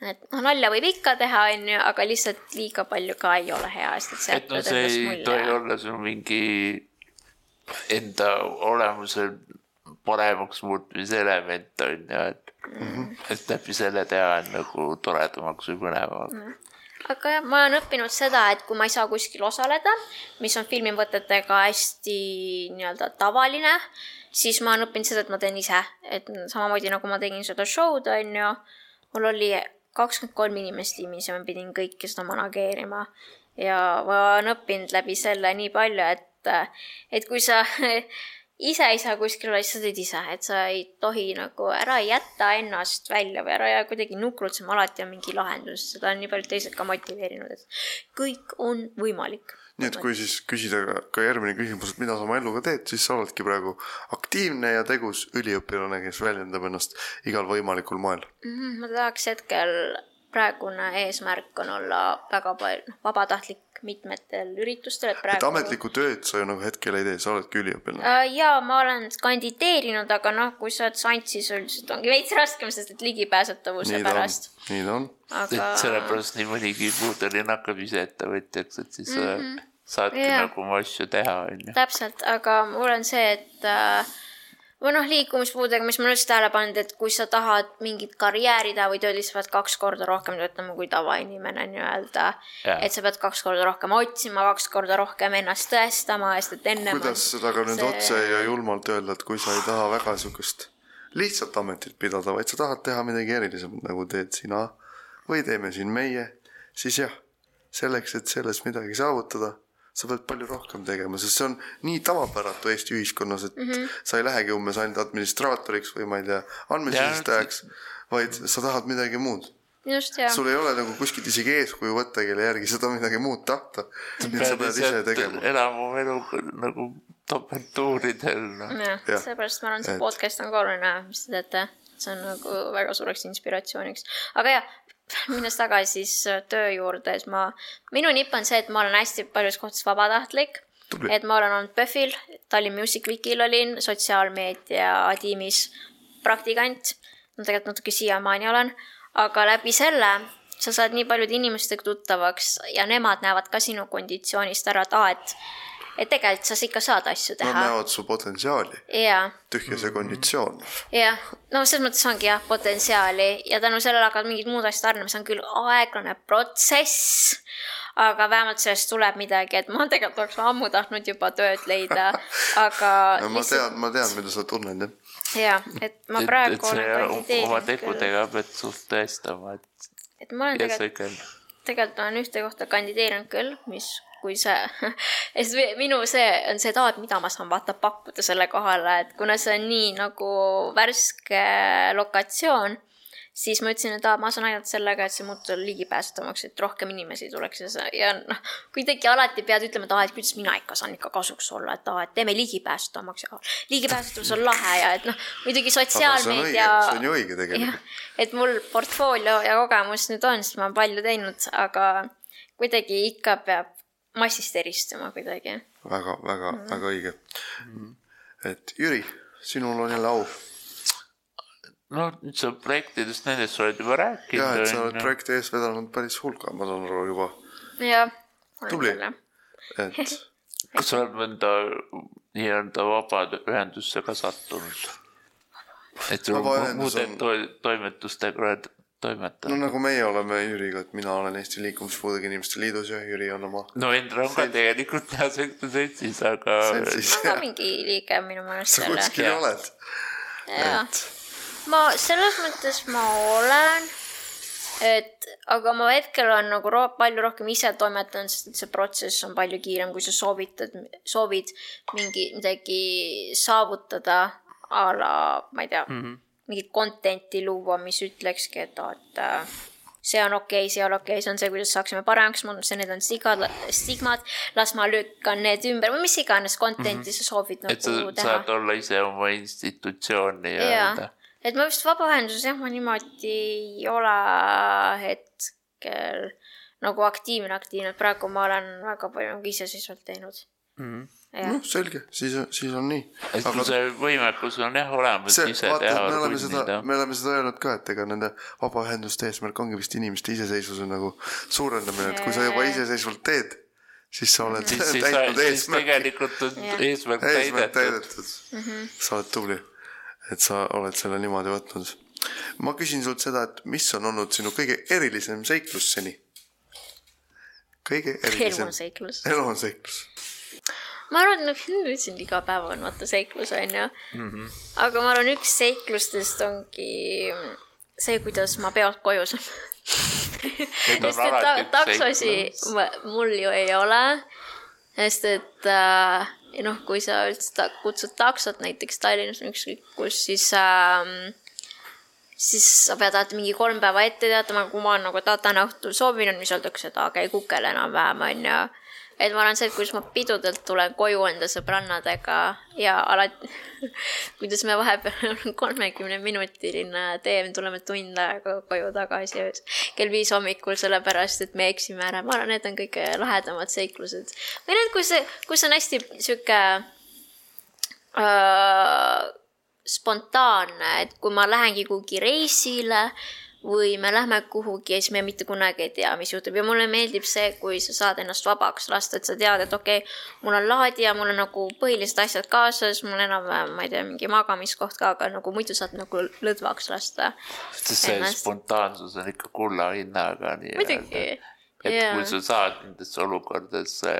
et noh, nalja võib ikka teha, onju, aga lihtsalt liiga palju ka ei ole hea, sest et see et no see ei tohi olla sul mingi enda olemuse paremaks muutmise element on ju, et mm, -hmm. et läbi selle teha on nagu toredamaks või põnevamaks mm. -hmm aga jah, ma olen õppinud seda, et kui ma ei saa kuskil osaleda, mis on filmivõtetega hästi nii-öelda tavaline, siis ma olen õppinud seda, et ma teen ise, et samamoodi nagu ma tegin seda show'd, on ju, mul oli kakskümmend kolm inimest tiimis ja ma pidin kõike seda manageerima. ja ma olen õppinud läbi selle nii palju, et et, kui sa *laughs* ise ei saa kuskil olla, siis sa teed ise, et sa ei tohi nagu ära jätta ennast välja või ära jää kuidagi nukrutsema, alati on mingi lahendus, seda on nii paljud teised ka motiveerinud, et kõik on võimalik. nii et kui siis küsida ka, järgmine küsimus, et mida sa oma eluga teed, siis sa oledki praegu aktiivne ja tegus üliõpilane, kes väljendab ennast igal võimalikul moel mm. ma tahaks hetkel praegune eesmärk on olla väga palju, noh, vabatahtlik mitmetel üritustel, et praegu. et ametlikku tööd sa ju nagu hetkel ei tee, sa oledki üliõpilane äh,. jaa, ma olen kandideerinud, aga noh, kui sa oled sant, siis üldiselt ongi veits raskem, sest et ligipääsetavuse nii pärast. nii ta on. Aga... et sellepärast nii mõnigi puudeline hakkab ise ettevõtjaks, et siis mm -hmm. saadki ja. nagu oma asju teha, on ju. täpselt, aga mul on see, et äh, või noh, liikumispuudega, mis ma olen üldse tähele pannud, et kui sa tahad mingit karjääri teha või tööd, siis sa pead kaks korda rohkem töötama kui tavainimene nii-öelda. et sa pead kaks korda rohkem otsima, kaks korda rohkem ennast tõestama, sest et enne kuidas seda ka nüüd see... otse ja julmalt öelda, et kui sa ei taha väga niisugust lihtsalt ametit pidada, vaid sa tahad teha midagi erilisemat, nagu teed sina või teeme siin meie, siis jah, selleks, et selles midagi saavutada sa pead palju rohkem tegema, sest see on nii tavapäratu Eesti ühiskonnas, et mm -hmm. sa ei lähegi umbes ainult administraatoriks või ma ei tea, andmesisestajaks, vaid sa tahad midagi muud. just, jah. sul ei ole nagu kuskilt isegi eeskuju võtta, kelle järgi seda midagi muud tahta. et sa pead ise tegema. elama elu nagu topeltuuridel no.. jah, seepärast ma arvan, see et... podcast on ka oluline, mis te teete see on nagu väga suureks inspiratsiooniks. aga jah, *laughs* minnes tagasi siis äh, töö juurde, siis ma, minu nipp on see, et ma olen hästi paljudes kohtades vabatahtlik. et ma olen olnud PÖFFil, Tallinn Music Weekil olin, sotsiaalmeedia tiimis praktikant. no tegelikult natuke siiamaani olen, aga läbi selle sa saad nii paljude inimestega tuttavaks ja nemad näevad ka sinu konditsioonist ära, et aa, et et tegelikult sa ikka saad asju teha. Nad näevad su potentsiaali. tühja see konditsioon. jah, no selles mõttes ongi jah, potentsiaali ja tänu sellele hakkavad mingid muud asjad arenema, see on küll aeglane protsess, aga vähemalt sellest tuleb midagi, et ma tegelikult oleks ammu tahtnud juba tööd leida, *laughs* aga no, ma lihtsalt... tean, ma tean, mida sa tunned, jah. jah, et ma praegu et, et olen kandideerinud. oma tegudega pead suht tõestama, et. et ma olen tegelikult, tegelikult olen ühte kohta kandideerinud küll, mis kui see *laughs* sest minu see on see, et aa, et mida ma saan vaata pakkuda selle kohale, et kuna see on nii nagu värske lokatsioon, siis ma ütlesin, et aa, ma saan aidata sellega, et see muutub ligipääsetavamaks, et rohkem inimesi tuleks ja see ja noh, kuidagi alati pead ütlema, et aa, et kuidas mina ikka saan ikka kasuks olla, et aa, et teeme ligipääsetavamaks ja ligipääsetavus on lahe ja et noh, muidugi sotsiaalmeedia. see on ju õige tegelikult. et mul portfoolio ja kogemus nüüd on, sest ma olen palju teinud, aga kuidagi ikka peab massist eristuma kuidagi. väga, väga mm, -hmm. väga õige et Jüri, sinul on jälle au. no nüüd sa projektidest nendest sa oled juba rääkinud. jah, et sa oled projekti ees vedanud päris hulga, ma saan aru juba. jah. tubli, et *laughs* kas sa oled mõnda nii-öelda vabaühendusse ka sattunud? et sul muude to toimetustega oled toimetanud? no nagu meie oleme Jüriga, et mina olen Eesti Liikumispuudega Inimeste Liidus ja Jüri on oma. no Endre on ka tegelikult jah seltsis, aga. ma ka mingi liige minu meelest. sa kuskil oled. jah, ma selles mõttes ma olen et aga ma hetkel olen nagu ro palju rohkem ise toimetanud, sest et see protsess on palju kiirem, kui sa soovitad, soovid mingi midagi saavutada a la, ma ei tea mm, -hmm. Mingit content'i luua, mis ütlekski, et et äh, see on okei okay,, see on okei okay,, see on see, kuidas saaksime paremaks see, need on sigad, stigmad, las ma lükkan need ümber või mis iganes content'i mm -hmm. sa soovid nagu et sa teha. saad olla ise oma institutsioon nii-öelda et ma vist vabaühenduses jah, ma niimoodi ei ole hetkel nagu aktiivne, aktiivne, praegu ma olen väga palju nagu iseseisvalt teinud mm. -hmm. Noh, selge, siis, siis on nii. Aga... see võimekus on jah olemas me oleme seda, me oleme seda öelnud ka, et ega nende vabaühenduste eesmärk ongi vist inimeste iseseisvuse nagu suurendamine, et kui sa juba iseseisvalt teed siis sa oled siis, täitnud eesmärki. tegelikult on eesmärk täidetud. Mhm. sa oled tubli et sa oled selle niimoodi võtnud. ma küsin sult seda, et mis on olnud sinu kõige erilisem seiklus seni? kõige erilisem. elu on seiklus. elu on seiklus. Ma arvan, et noh, ütlesin, iga päev on vaata seiklus onju mm. -hmm. aga ma arvan, üks seiklustest ongi see, kuidas ma peolt koju saan sest et ta, taksosi mul ju ei ole. sest et äh, ja noh, kui sa üldse ta, kutsud taksot näiteks Tallinnas või ükskõik kus, siis ähm, siis sa pead alati mingi kolm päeva ette teatama, kui ma nagu täna õhtul soovin, siis öeldakse, et aa, käi kukel enam-vähem, onju et ma arvan see, et kuidas ma pidudelt tulen koju enda sõbrannadega ja alati *laughs* kuidas me vahepeal *laughs* kolmekümne minutiline tee, me tuleme tund aega koju tagasi kell viis hommikul, sellepärast et me eksime ära, ma arvan, need on kõige lahedamad seiklused. või need, kus, kus on hästi sihuke äh, spontaanne, et kui ma lähengi kuhugi reisile või me lähme kuhugi ja siis me mitte kunagi ei tea, mis juhtub ja mulle meeldib see, kui sa saad ennast vabaks lasta, et sa tead, et okei okay,, mul on laadija, mul on nagu põhilised asjad kaasas, mul enam-vähem, ma ei tea, mingi magamiskoht ka, aga nagu muidu saad nagu lõdvaks lasta. sest see ennast. spontaansus on ikka kulla hinnaga nii-öelda. et yeah. kui sa saad nendesse olukordadesse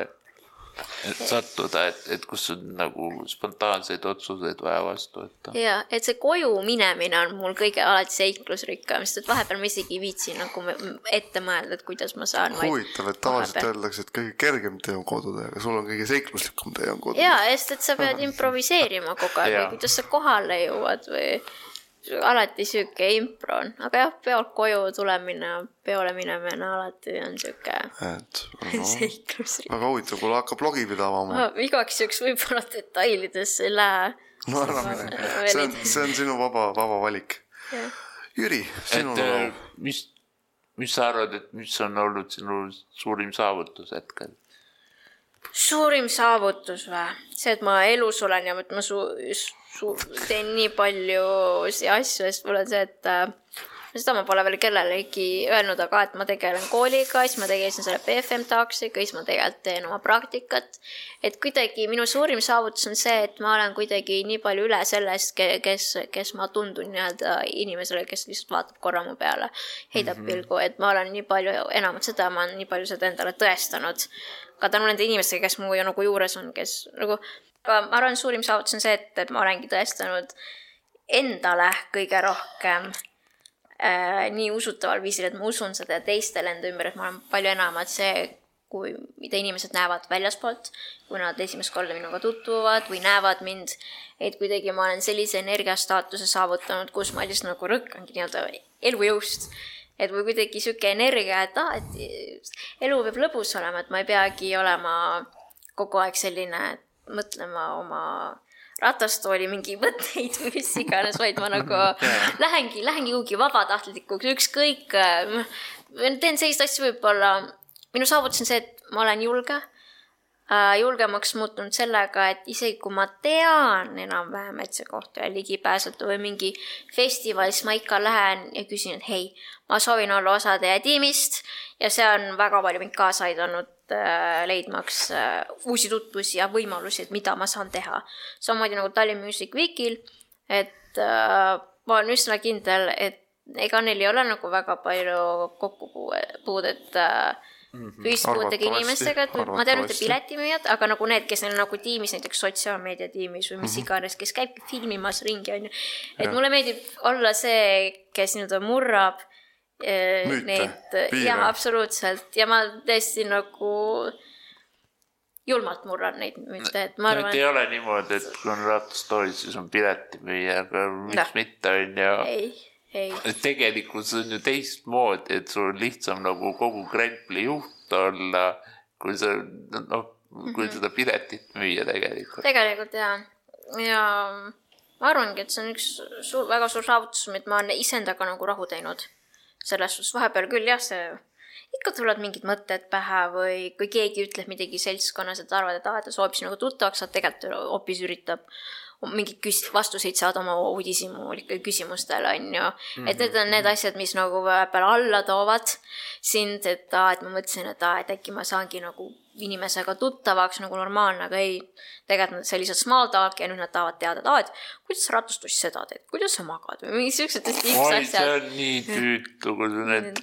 sattuda, et, et kus on nagu spontaanseid otsuseid vaja vastu võtta. ja, et see koju minemine on mul kõige alati seiklusrikkam, sest et vahepeal ma isegi ei viitsi nagu ette mõelda, et kuidas ma saan. huvitav, et tavaliselt öeldakse, et kõige kergem tee on kodutöö, aga sul on kõige seikluslikum tee on kodutöö. ja, sest et sa pead *laughs* improviseerima kogu aeg või kuidas sa kohale jõuad või alati sihuke impro on, aga jah, peolt koju tulemine, peole minemine alati on sihuke. et *laughs* no, seiklus. väga huvitav, kuule hakkab blogi pidama no,. igaks juhuks võib-olla detailidesse ei lähe. no ära mine, see on, see on sinu vaba, vaba valik. Jüri, sinul on laul. mis, mis sa arvad, et mis on olnud sinu suurim saavutus hetkel? Suurim saavutus või? see, et ma elus olen ja et ma su-, su-, teen nii palju asju, sest mul on see, et äh, seda ma pole veel kellelegi öelnud, aga et ma tegelen kooliga, siis ma tegelesin selle BFM taksiga, siis ma tegelikult teen oma praktikat. et kuidagi minu suurim saavutus on see, et ma olen kuidagi nii palju üle sellest, kes, kes ma tundun nii-öelda inimesele, kes lihtsalt vaatab korra mu peale, heidab mm -hmm. pilgu, et ma olen nii palju enamat seda, ma olen nii palju seda endale tõestanud ka tänu nende inimestega, kes mu nagu juures on, kes nagu, aga ma arvan, suurim saavutus on see, et, et ma olengi tõestanud endale kõige rohkem äh, nii usutaval viisil, et ma usun seda teistele enda ümber, et ma olen palju enamat see, kui, mida inimesed näevad väljaspoolt, kui nad esimest korda minuga tutvuvad või näevad mind, et kuidagi ma olen sellise energiastaatuse saavutanud, kus ma lihtsalt nagu rõkkangi nii-öelda elujõust et või kuidagi sihuke energia, et aa, et elu peab lõbus olema, et ma ei peagi olema kogu aeg selline, mõtlema oma ratastooli mingi *laughs* mõtteid või mis iganes, vaid ma nagu *laughs* lähengi, lähengi kuhugi vabatahtlikuks, ükskõik. teen selliseid asju võib-olla, minu saavutus on see, et ma olen julge julgemaks muutunud sellega, et isegi kui ma tean enam-vähem, et see koht ei ole ligipääsetav või mingi festival, siis ma ikka lähen ja küsin, et hei, ma soovin olla osa teie tiimist ja see on väga palju mind kaasa aidanud äh, leidmaks äh, uusi tutvusi ja võimalusi, et mida ma saan teha. samamoodi nagu Tallinn Music Weekil, et äh, ma olen üsna kindel, et ega neil ei ole nagu väga palju kokkupuudet äh, ühispuudega mhm. inimestega, et ma tean ühte piletimüüjat, aga nagu need, kes neil nagu tiimis, näiteks sotsiaalmeedia tiimis või mis mm -hmm. iganes, kes käibki filmimas ringi, on ju. et ja. mulle meeldib olla see, kes nii-öelda murrab äh, Müüte, neid, jah, absoluutselt ja ma tõesti nagu julmalt murran neid müüte, et ma arvan. ei ole niimoodi, et kui on ratastoolis, siis on piletimüüja, aga miks no. mitte, on ju. ei et tegelikult see on ju teistmoodi, et sul on lihtsam nagu kogu krempli juht olla, kui sa noh, kui mm -hmm. seda piletit müüa tegelikult. tegelikult jaa, ja ma arvangi, et see on üks suur, väga suur saavutus, et ma olen iseendaga nagu rahu teinud. selles suhtes vahepeal küll jah, see ikka tulevad mingid mõtted pähe või kui keegi ütleb midagi seltskonnas, et arvad, et aa, ta soovib sinuga tuttavaks saada, tegelikult hoopis üritab mingeid küs-, vastuseid saada oma uudishimulike küsimustele, on ju. et need on need mhm. asjad, mis nagu vahepeal alla toovad sind, et aa, et ma mõtlesin, et aa, et äkki ma saangi nagu inimesega tuttavaks nagu normaalne, aga ei. tegelikult see lihtsalt small talk ja nüüd nad tahavad teada, et aa, et kuidas sa ratastus seda teed, kuidas sa magad või mingid siuksed X asjad. see on nii tüütu, kui sa need,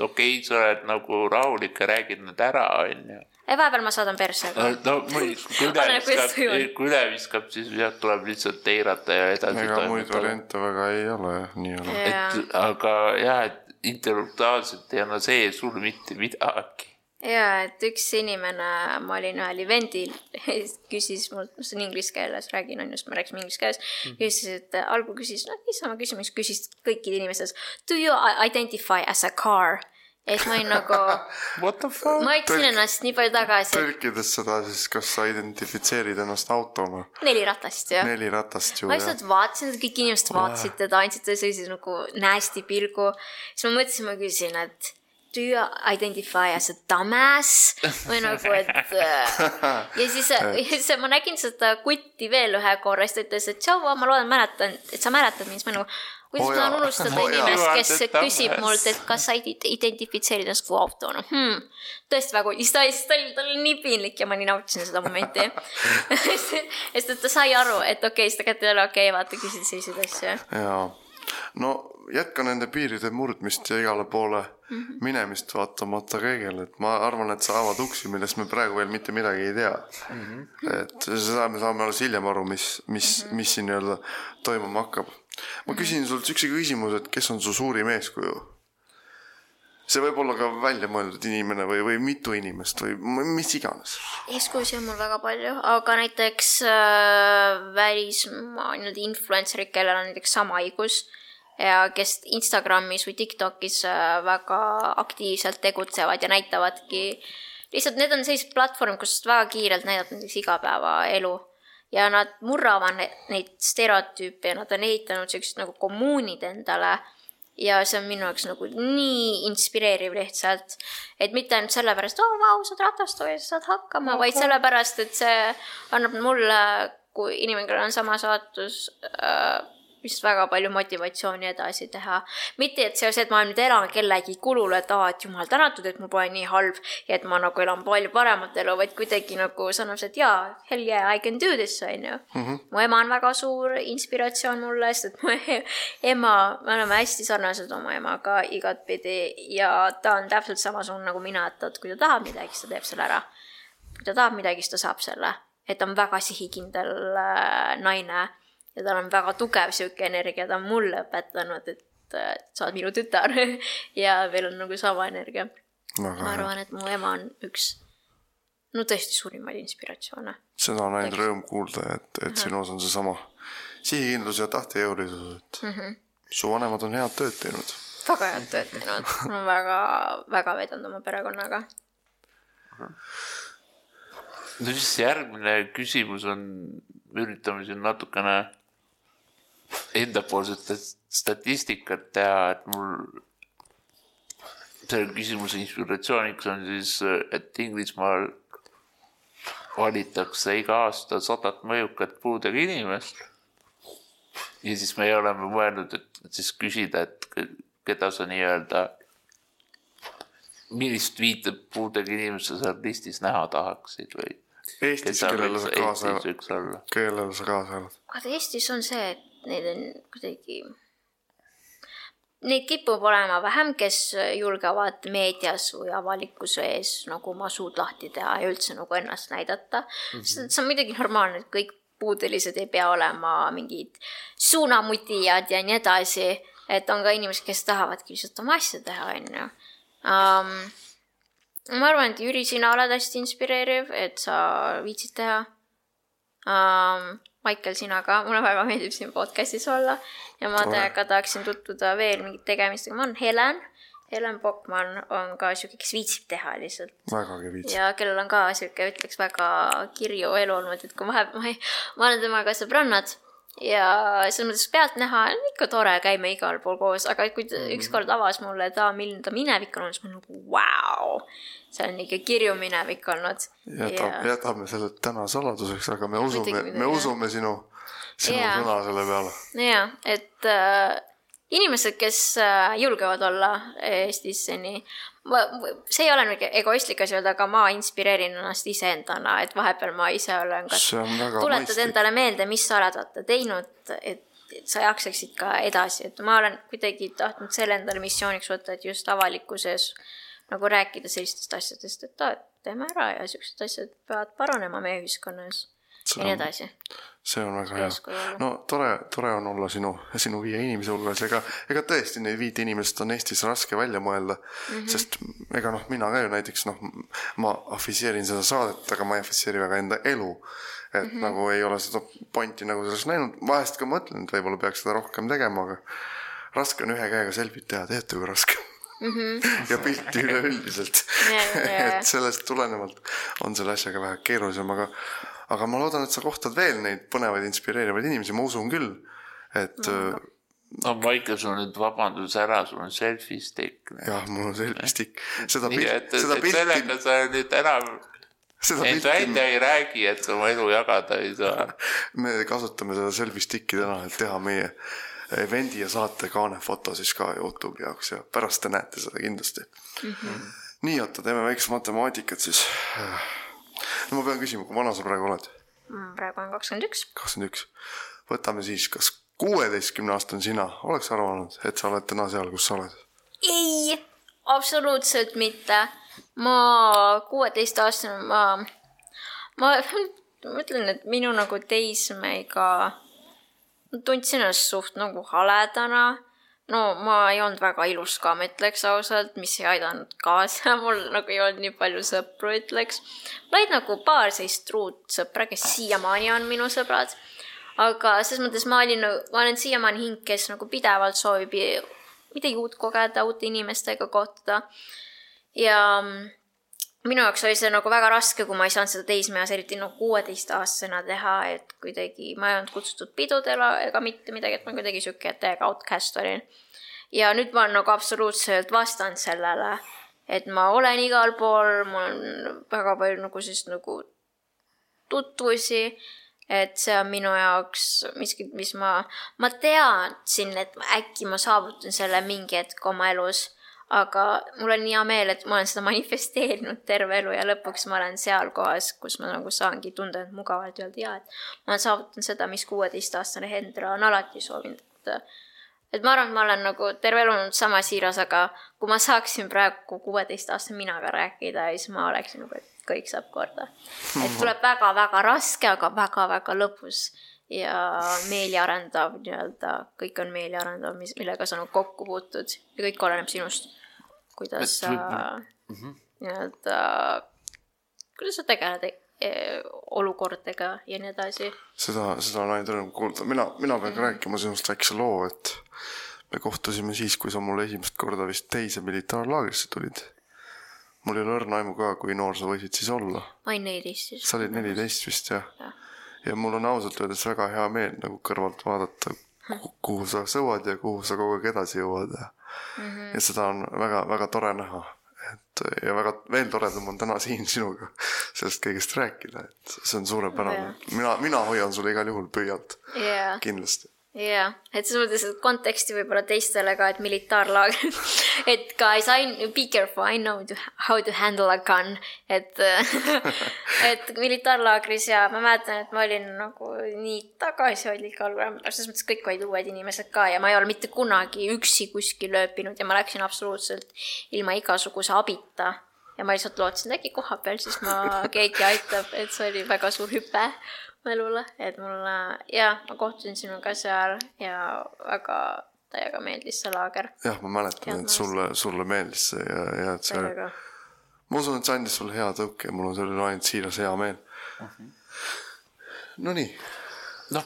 okei okay,, sa oled nagu rahulik ja räägid need ära, on ju vahepeal ma saadan persse. no kui *laughs* üle viskab, kui üle viskab, siis jah, tuleb lihtsalt eirata ja edasi. ega muid variante väga ei ole nii on. et aga jah, et intellektuaalselt ei anna see sulle mitte midagi. Ja, et üks inimene, ma olin ühel event'il, *laughs* küsis mult, ma siin inglise keeles räägin, on ju, sest me rääkisime inglise keeles mm. küsis, et algul küsis, noh, niisama küsimus, küsis kõikide inimeste seas. Do you identify as a car? ja siis ma olin nagu *laughs* ma hoidsin ennast nii palju tagasi. tõlkides seda siis, kas sa identifitseerid ennast autona? neli ratast ju. neli ratast ju. ma lihtsalt vaatasin, kõik inimesed vaatasid teda, andsid talle sellise nagu nasty pilgu. siis ma mõtlesin, ma küsisin, et do you identify as a dumbass? *laughs* Või nagu, et äh, ja siis, ja *laughs* siis ma nägin seda kutti veel ühe korra, siis ta ütles, et tšau, ma loodan, mäletan, et sa mäletad mind, siis ma nagu kuidas ma saan unustada *laughs* inimest, kes küsib mult, et kas sa identifitseerid ennast kui autona hmm.. tõesti väga, siis ta, siis tal, tal oli nii piinlik ja ma nii nautisin seda momenti. Sest et ta sai aru, et okei okay,, seda kätte ei ole okei okay,, vaata, küsid selliseid asju. jaa, no jätka nende piiride murdmist ja igale poole mm -hmm. minemist vaatamata kõigele, et ma arvan, et sa avad uksi, millest me praegu veel mitte midagi ei tea mm. -hmm. et seda me saame alles hiljem aru, mis, mis mm, -hmm. mis siin nii-öelda toimuma hakkab ma küsin sult siukse küsimuse, et kes on su suurim eeskuju? see võib olla ka väljamõeldud inimene või, või mitu inimest või mis iganes. eeskujusid on mul väga palju, aga näiteks äh, välismaa nii-öelda influencer'id, kellel on näiteks sama haigus ja kes Instagramis või Tiktokis äh, väga aktiivselt tegutsevad ja näitavadki lihtsalt need on sellised platvormid, kus väga kiirelt näidata näiteks igapäevaelu ja nad murravad neid stereotüüpe ja nad on ehitanud siuksed nagu kommuunid endale. ja see on minu jaoks nagu nii inspireeriv lihtsalt, et mitte ainult sellepärast, oo oh, vau, sa oled ratastool, sa saad hakkama okay., vaid sellepärast, et see annab mulle, kui inimene, on sama saatus äh, vist väga palju motivatsiooni edasi teha. mitte, et see on see, et ma nüüd elan kellegi kulul, et aa, et jumal tänatud, et mul pole nii halb ja et ma nagu elan palju paremat elu, vaid kuidagi nagu annab see, et jaa, hell yeah, I can do this, on ju. Mhm. mu ema on väga suur inspiratsioon mulle, sest et mu *laughs* ema, me oleme hästi sarnased oma emaga igatpidi ja ta on täpselt samasugune nagu mina, et, et kui ta tahab midagi, siis ta teeb selle ära. kui ta tahab midagi, siis ta saab selle et ta on väga sihikindel äh, naine ja tal on väga tugev sihuke energia, ta on mulle õpetanud, et, et sa oled minu tütar *laughs* ja meil on nagu sama energia. ma arvan, et mu ema on üks, no tõesti suurimaid inspiratsioone. seda on ainult rõõm kuulda, et, et uh -huh. sinus on seesama sihikindlus ja tahtejõulisus, et uh -huh. su vanemad on head tööd teinud. väga head tööd teinud, ma olen väga, väga vedanud oma perekonnaga no siis järgmine küsimus on, üritame siin natukene endapoolset statistikat teha, et mul selle küsimuse inspiratsiooniks on siis, et Inglismaal valitakse iga aasta sadat mõjukat puudega inimest. ja siis me oleme mõelnud, et siis küsida, et keda sa nii-öelda millist viite puudega inimest sa seal listis näha tahaksid või? Eestis, kellele sa kaasa, kellele sa kaasa elad? vaata Eestis on see, et neid on kuidagi, neid kipub olema vähem, kes julgevad meedias või avalikkuse ees nagu oma suud lahti teha ja üldse nagu ennast näidata mm. -hmm. see on muidugi normaalne, et kõik puudelised ei pea olema mingid suunamutijad ja nii edasi, et on ka inimesed, kes tahavadki lihtsalt oma asja teha, onju um, ma arvan, et Jüri, sina oled hästi inspireeriv, et sa viitsid teha um,. Maicel, sina ka, mulle väga meeldib siin podcast'is olla ja ma teiega tahaksin tutvuda veel mingite tegemistega, ma olen Helen. Helen Bokman on ka siuke, kes viitsib teha lihtsalt. vägagi viitsib. ja kellel on ka siuke, ütleks väga kirju elu olnud, et kui vahepeal ma, ma olen temaga sõbrannad ja selles mõttes pealtnäha on ikka tore, käime igal pool koos, aga kui ta mm. ükskord avas mulle ta, milline ta minevik on olnud, siis ma nagu vau see on ikka kirju minevik olnud. jätab jätame selle täna saladuseks, aga me usume, me usume sinu, sinu ja. sõna selle peale. ja, et äh, inimesed, kes äh, julgevad olla Eestis nii ma, see ei ole mingi egoistlik asi öelda, aga ma inspireerin ennast iseendana, et vahepeal ma ise olen kas tuletad mõistlik. endale meelde, mis sa oled vaata teinud, et, et sa jaksaksid ka edasi, et ma olen kuidagi tahtnud selle endale missiooniks võtta, et just avalikkuses nagu rääkida sellistest asjadest, et aa, teeme ära ja siuksed asjad peavad paranema meie ühiskonnas ja nii edasi see on väga hea. no tore, tore on olla sinu, sinu viie inimese hulgas, ega, ega tõesti neid viite inimest on Eestis raske välja mõelda mm. -hmm. sest ega noh, mina ka ju näiteks noh, ma afiseerin seda saadet, aga ma ei afiseeri väga enda elu. et mm -hmm. nagu ei ole seda pointi nagu selles näinud, vahest ka mõtlen, et võib-olla peaks seda rohkem tegema, aga raske on ühe käega selfit teha, teate kui raske mm. -hmm. *laughs* ja pilti üleüldiselt *laughs* et sellest tulenevalt on selle asjaga vähe keerulisem, aga aga ma loodan, et sa kohtad veel neid põnevaid, inspireerivaid inimesi, ma usun küll, et no, no Maicel, sul nüüd vabandus ära, sul on selfie stick. jah, mul on selfie stick. seda pilti, seda pilti. sellega sa nüüd enam end välja ei räägi, et sa oma elu jagada ei saa. *laughs* me kasutame seda selfie stick'i täna, et teha meie event'i ja saate kaanefoto siis ka Youtube'i jaoks ja pärast te näete seda kindlasti mm. -hmm. nii, oota, teeme väikest matemaatikat siis no ma pean küsima, kui vana sa praegu oled? Praegu olen kakskümmend üks. kakskümmend üks. võtame siis, kas kuueteistkümne aastane sina oleks arvanud, et sa oled täna seal, kus sa oled? ei, absoluutselt mitte. ma kuueteistaastane, ma, ma *laughs* mõtlen, et minu nagu teismega tundsin ennast suht nagu haledana no ma ei olnud väga ilus ka, ma ütleks ausalt, mis ei aidanud kaasa, *laughs* mul nagu ei olnud nii palju sõpru, ütleks. mul olid nagu paar sellist truud sõpra, kes siiamaani on minu sõbrad. aga selles mõttes ma olin, ma olen siiamaani hing, kes nagu pidevalt soovib midagi uut kogeda, uute inimestega kohtuda. ja mm, minu jaoks oli see nagu väga raske, kui ma ei saanud seda teismeeas, eriti nagu kuueteistaastasena teha, et kuidagi ma ei olnud kutsutud pidudele ega mitte midagi, et ma kuidagi sihuke täiega outcast olin. ja nüüd ma olen nagu absoluutselt vastand sellele, et ma olen igal pool, mul on väga palju nagu siis nagu tutvusi, et see on minu jaoks miski, mis ma, ma teadsin, et äkki ma saavutan selle mingi hetk oma elus aga mul on hea meel, et ma olen seda *laughs* manifesteerinud terve elu ja lõpuks ma olen seal kohas, kus ma nagu saangi tunda end mugavalt ja öelda jaa, et ma olen saavutanud seda, mis kuueteistaastane Hendra on alati soovinud, et et ma arvan, et ma olen nagu terve elu olnud sama siiras, aga kui ma saaksin praegu kuueteistaastase minaga rääkida, siis ma oleksin nagu, et kõik saab korda. et tuleb väga-väga raske, aga väga-väga lõbus ja meeliarendav nii-öelda, kõik on meeliarendav, mis, millega sa nagu kokku puutud ja kõik oleneb sinust. kuidas sa mm -hmm. nii-öelda, kuidas sa tegeled e olukordadega ja nii edasi. seda, seda on ainult rõõm kuulda, mina, mina pean ka mm -hmm. rääkima sinust väikse loo, et me kohtusime siis, kui sa mulle esimest korda vist teise militaarlaagrisse tulid. mul ei ole õrna aimu ka, kui noor sa võisid siis olla. ma olin neliteist siis. sa olid neliteist vist jah ja.? ja mul on ausalt öeldes väga hea meel nagu kõrvalt vaadata, kuhu sa sõuad ja kuhu sa kogu aeg edasi jõuad ja mm, -hmm. ja seda on väga-väga tore näha. et ja väga veel toredam on täna siin *laughs* sinuga sellest kõigest rääkida, et see on suurepärane. mina, mina hoian sulle igal juhul pöialt yeah.. kindlasti. Jah, et selles mõttes, et konteksti võib-olla teistele ka, et militaarlaager *laughs* et guys, I be careful, I know to, how to handle a gun, et *laughs* et militaarlaagris ja ma mäletan, et ma olin nagu nii tagasihoidlik algul, selles mõttes kõik olid uued inimesed ka ja ma ei ole mitte kunagi üksi kuskil ööbinud ja ma läksin absoluutselt ilma igasuguse abita ja ma lihtsalt lootsin, et äkki koha peal siis ma, *laughs* keegi aitab, et see oli väga suur hüpe mälule, et mulle ja ma kohtusin sinuga seal ja väga täiega meeldis see laager. jah, ma mäletan, et sulle, sulle meeldis see ja, ja et see täiega. ma usun, et see andis sulle hea tõuke ja mul on selle üle ainult siiras hea meel uh. -huh. Nonii. noh,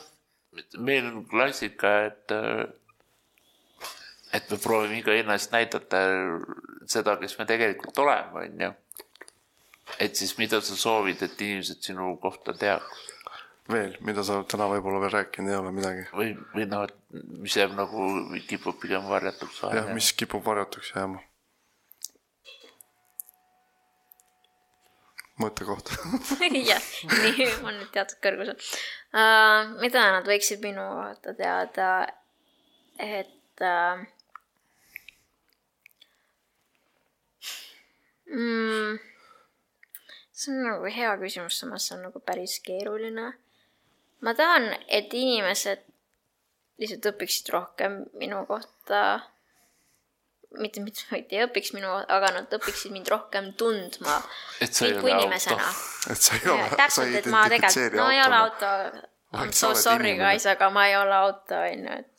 meil on klassika, et et me proovime iga ennast näidata seda, kes me tegelikult oleme, on ju. et siis mida sa soovid, et inimesed sinu kohta teaks? veel, mida sa täna võib-olla veel rääkinud ei ole midagi. või, või noh, et mis jääb nagu, kipub pigem varjatuks jääma. jah, mis kipub varjatuks jääma. mõttekoht *laughs* jah, nii on nüüd teatud kõrgusel uh,. mida nad võiksid minu kohta teada, et uh, mm, see on nagu hea küsimus, samas see on nagu päris keeruline ma tahan, et inimesed lihtsalt õpiksid rohkem minu kohta. mitte, mitte, mitte ei õpiks minu, aga nad õpiksid mind rohkem tundma. et sa ei ole auto. et sa ei ole, sa ei identifitseeri autona. no ei ole auto. I m so sorry guys, aga ma ei ole auto, on ju, et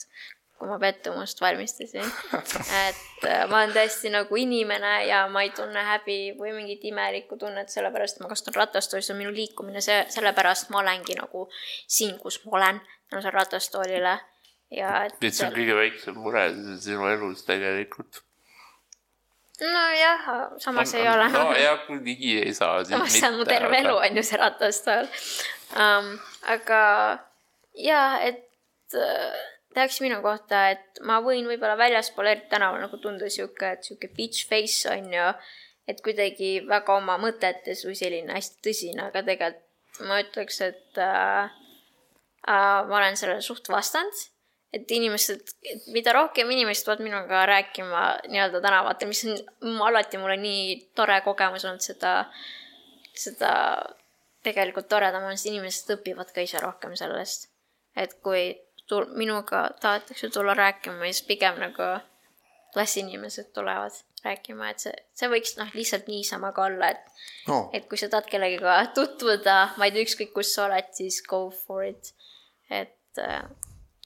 kui ma pettumust valmistasin. et äh, ma olen täiesti nagu inimene ja ma ei tunne häbi või mingit imelikku tunnet, sellepärast ma kasutan ratastoolis, see on minu liikumine, see, sellepärast ma olengi nagu siin, kus ma olen, tänu sellele ratastoolile ja et. et see on kõige väiksem mure sinu elus tegelikult nojah, samas no, ei ole. nojah, kui ligi ei saa. samas see on mu terve aga... elu on ju see ratastool um,. aga ja, et tehakse minu kohta, et ma võin võib-olla väljaspool eriti tänaval nagu tunda sihuke, et sihuke bitch face on ju, et kuidagi väga oma mõtetes või selline hästi tõsine, aga tegelikult ma ütleks, et äh, äh, ma olen sellele suht vastand. et inimesed, mida rohkem inimesed tulevad minuga rääkima nii-öelda tänavatel, mis on alati mulle nii tore kogemus olnud, seda, seda tegelikult toredam on, sest inimesed õpivad ka ise rohkem sellest. et kui tul-, minuga tahetakse tulla rääkima siis pigem nagu klassiinimesed tulevad rääkima, et see, see võiks noh, lihtsalt niisama ka olla, et no. et kui sa tahad kellegagi tutvuda, ma ei tea, ükskõik kus sa oled, siis go for it. et äh,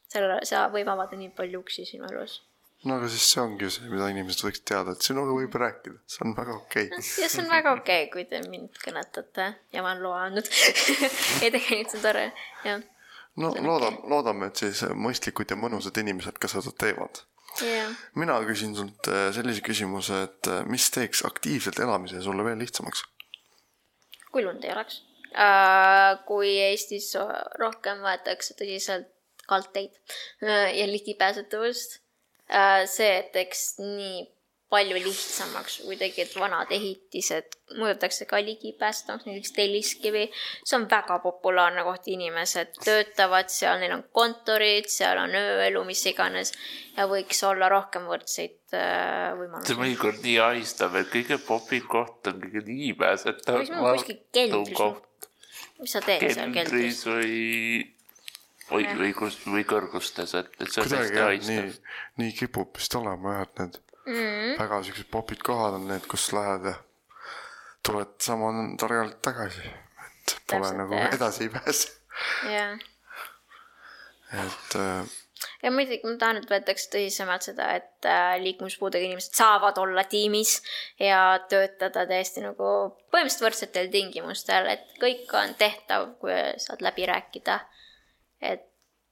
selle, see võib avada nii palju uksi sinu elus. no aga siis see ongi ju see, mida inimesed võiksid teada, et sinuga võib rääkida, see on väga okei okay. *laughs* ja see on väga okei okay,, kui te mind kõnetate ja ma olen loa andnud *laughs* ja tegelikult see on tore, jah no loodame, loodame, et siis mõistlikud ja mõnusad inimesed ka seda teevad yeah.. mina küsin sult äh, sellise küsimuse, et äh, mis teeks aktiivselt elamise sulle veel lihtsamaks? kui lund ei oleks äh,. kui Eestis rohkem võetakse tõsiselt kaldteid äh, ja ligipääsetavust äh,. see teeks nii palju lihtsamaks kuidagi, et vanad ehitised muudetakse ka ligipääsetavaks, näiteks Telliskivi. see on väga populaarne koht, inimesed töötavad seal, neil on kontorid, seal on ööelu, mis iganes. ja võiks olla rohkem võrdseid äh, võimalusi. see mõnikord nii ahistab, et kõige popim koht on kõige ligipääsetav. võiks olla kuskil keldris. mis sa teed seal keldris? või või, või kus, või kõrgustes, et, et see on hästi ahistav. nii kipub vist olema jah, et need mm. väga siuksed popid kohad on need, kus lähed ja tuled sama targalt tagasi, et pole Täpselt, nagu jah. edasi ei pääse. jah. et äh, ja muidugi ma tahan, et võetakse tõsisemalt seda, et äh, liikumispuudega inimesed saavad olla tiimis ja töötada täiesti nagu põhimõtteliselt võrdsetel tingimustel, et kõik on tehtav, kui saad läbi rääkida. et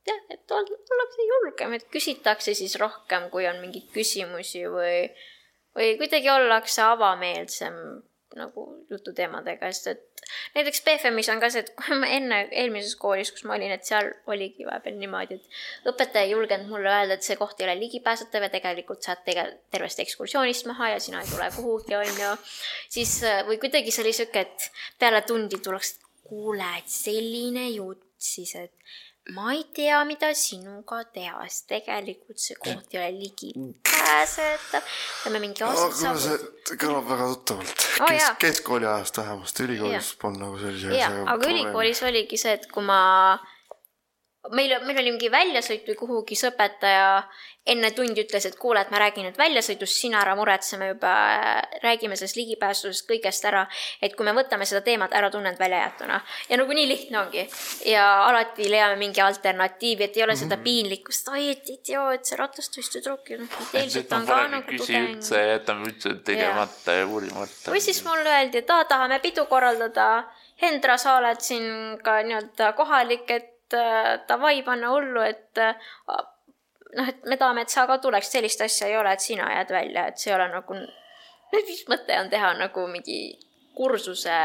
jah, et ollakse julgem, et küsitakse siis rohkem, kui on mingeid küsimusi või, või kuidagi ollakse avameelsem nagu jututeemadega, sest et näiteks BFM-is on ka see, et kui ma enne eelmises koolis, kus ma olin, et seal oligi vahepeal niimoodi, et õpetaja ei julgenud mulle öelda, et see koht ei ole ligipääsetav ja tegelikult saad tege-, tervest ekskursioonist maha ja sina ei tule kuhugi, on ju. siis, või kuidagi see oli sihuke, et peale tundi tuleks, kuule, et selline jutt siis, et ma ei tea, mida sinuga teha, sest tegelikult see koht ei ole ligipääsetav. peame mingi aastat saama. see kõlab väga tuttavalt oh,. Kes, keskkooli ajast vähemasti, ülikoolis polnud nagu sellise. jaa, aga ülikoolis oligi see, et kui ma meil, meil oli mingi väljasõit või kuhugi, siis õpetaja enne tundi ütles, et kuule, et ma räägin nüüd väljasõidust, sina ära muretse, me juba räägime sellest ligipääsusest kõigest ära. et kui me võtame seda teemat, ära tunne end väljajäetuna. ja nagu nii lihtne ongi. ja alati leiame mingi alternatiivi, et ei ole seda mhm. piinlikkust, ai, et idioot, see ratastustüdruk ju noh, ilmselt on ka nagu tudeng. üldse, jätame üldse tegemata ja, ja uurimata. või siis mulle öeldi, et aa, tahame pidu korraldada. Hendra, sa oled siin ka nii-öelda kohalik, et et davai, panna hullu, et noh, et me tahame, et sa ka tuleks, sellist asja ei ole, et sina jääd välja, et see ei ole nagu, mis mõte on teha nagu mingi kursuse,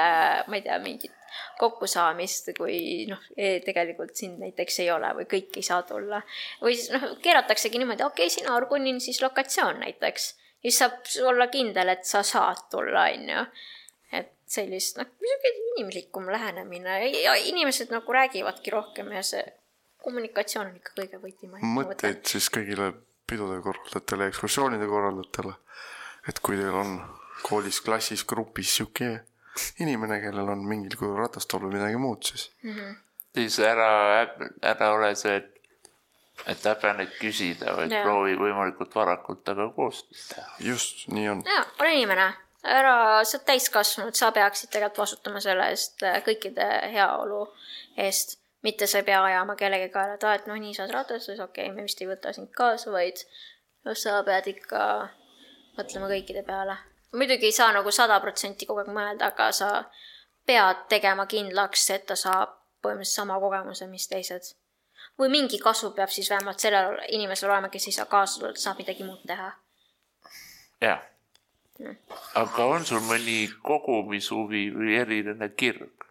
ma ei tea, mingit kokkusaamist, kui noh, e, tegelikult sind näiteks ei ole või kõik ei saa tulla. või siis noh, keerataksegi niimoodi, okei okay,, sinu Argunil siis lokatsioon näiteks. siis saab olla kindel, et sa saad tulla, on ju sellist noh, niisugune inimlikum lähenemine ja inimesed nagu räägivadki rohkem ja see kommunikatsioon on ikka kõige võtim. mõtteid siis kõigile pidude korraldajatele ja ekskursioonide korraldajatele. et kui teil on koolis, klassis, grupis sihuke inimene, kellel on mingil kujul ratastool või midagi muud, siis mm. -hmm. siis ära, ära ole see, et, et häbened küsida, vaid ja. proovi võimalikult varakult temaga koostööd teha. just, nii on. jaa, ole inimene ära, sa oled täiskasvanud, sa peaksid tegelikult vastutama selle eest äh, kõikide heaolu eest. mitte sa ei pea ajama kellegi kaela, et aa, et noh, nii sa oled ratastes, okei okay,, me vist ei võta sind kaasa, vaid noh, sa pead ikka mõtlema kõikide peale. muidugi ei saa nagu sada protsenti kogu aeg mõelda, aga sa pead tegema kindlaks, et ta saab põhimõtteliselt sama kogemuse, mis teised. või mingi kasu peab siis vähemalt sellel inimesel olema, kes ei saa kaasa tulla, saab midagi muud teha. jah aga on sul mõni kogumishuvi või eriline kirg?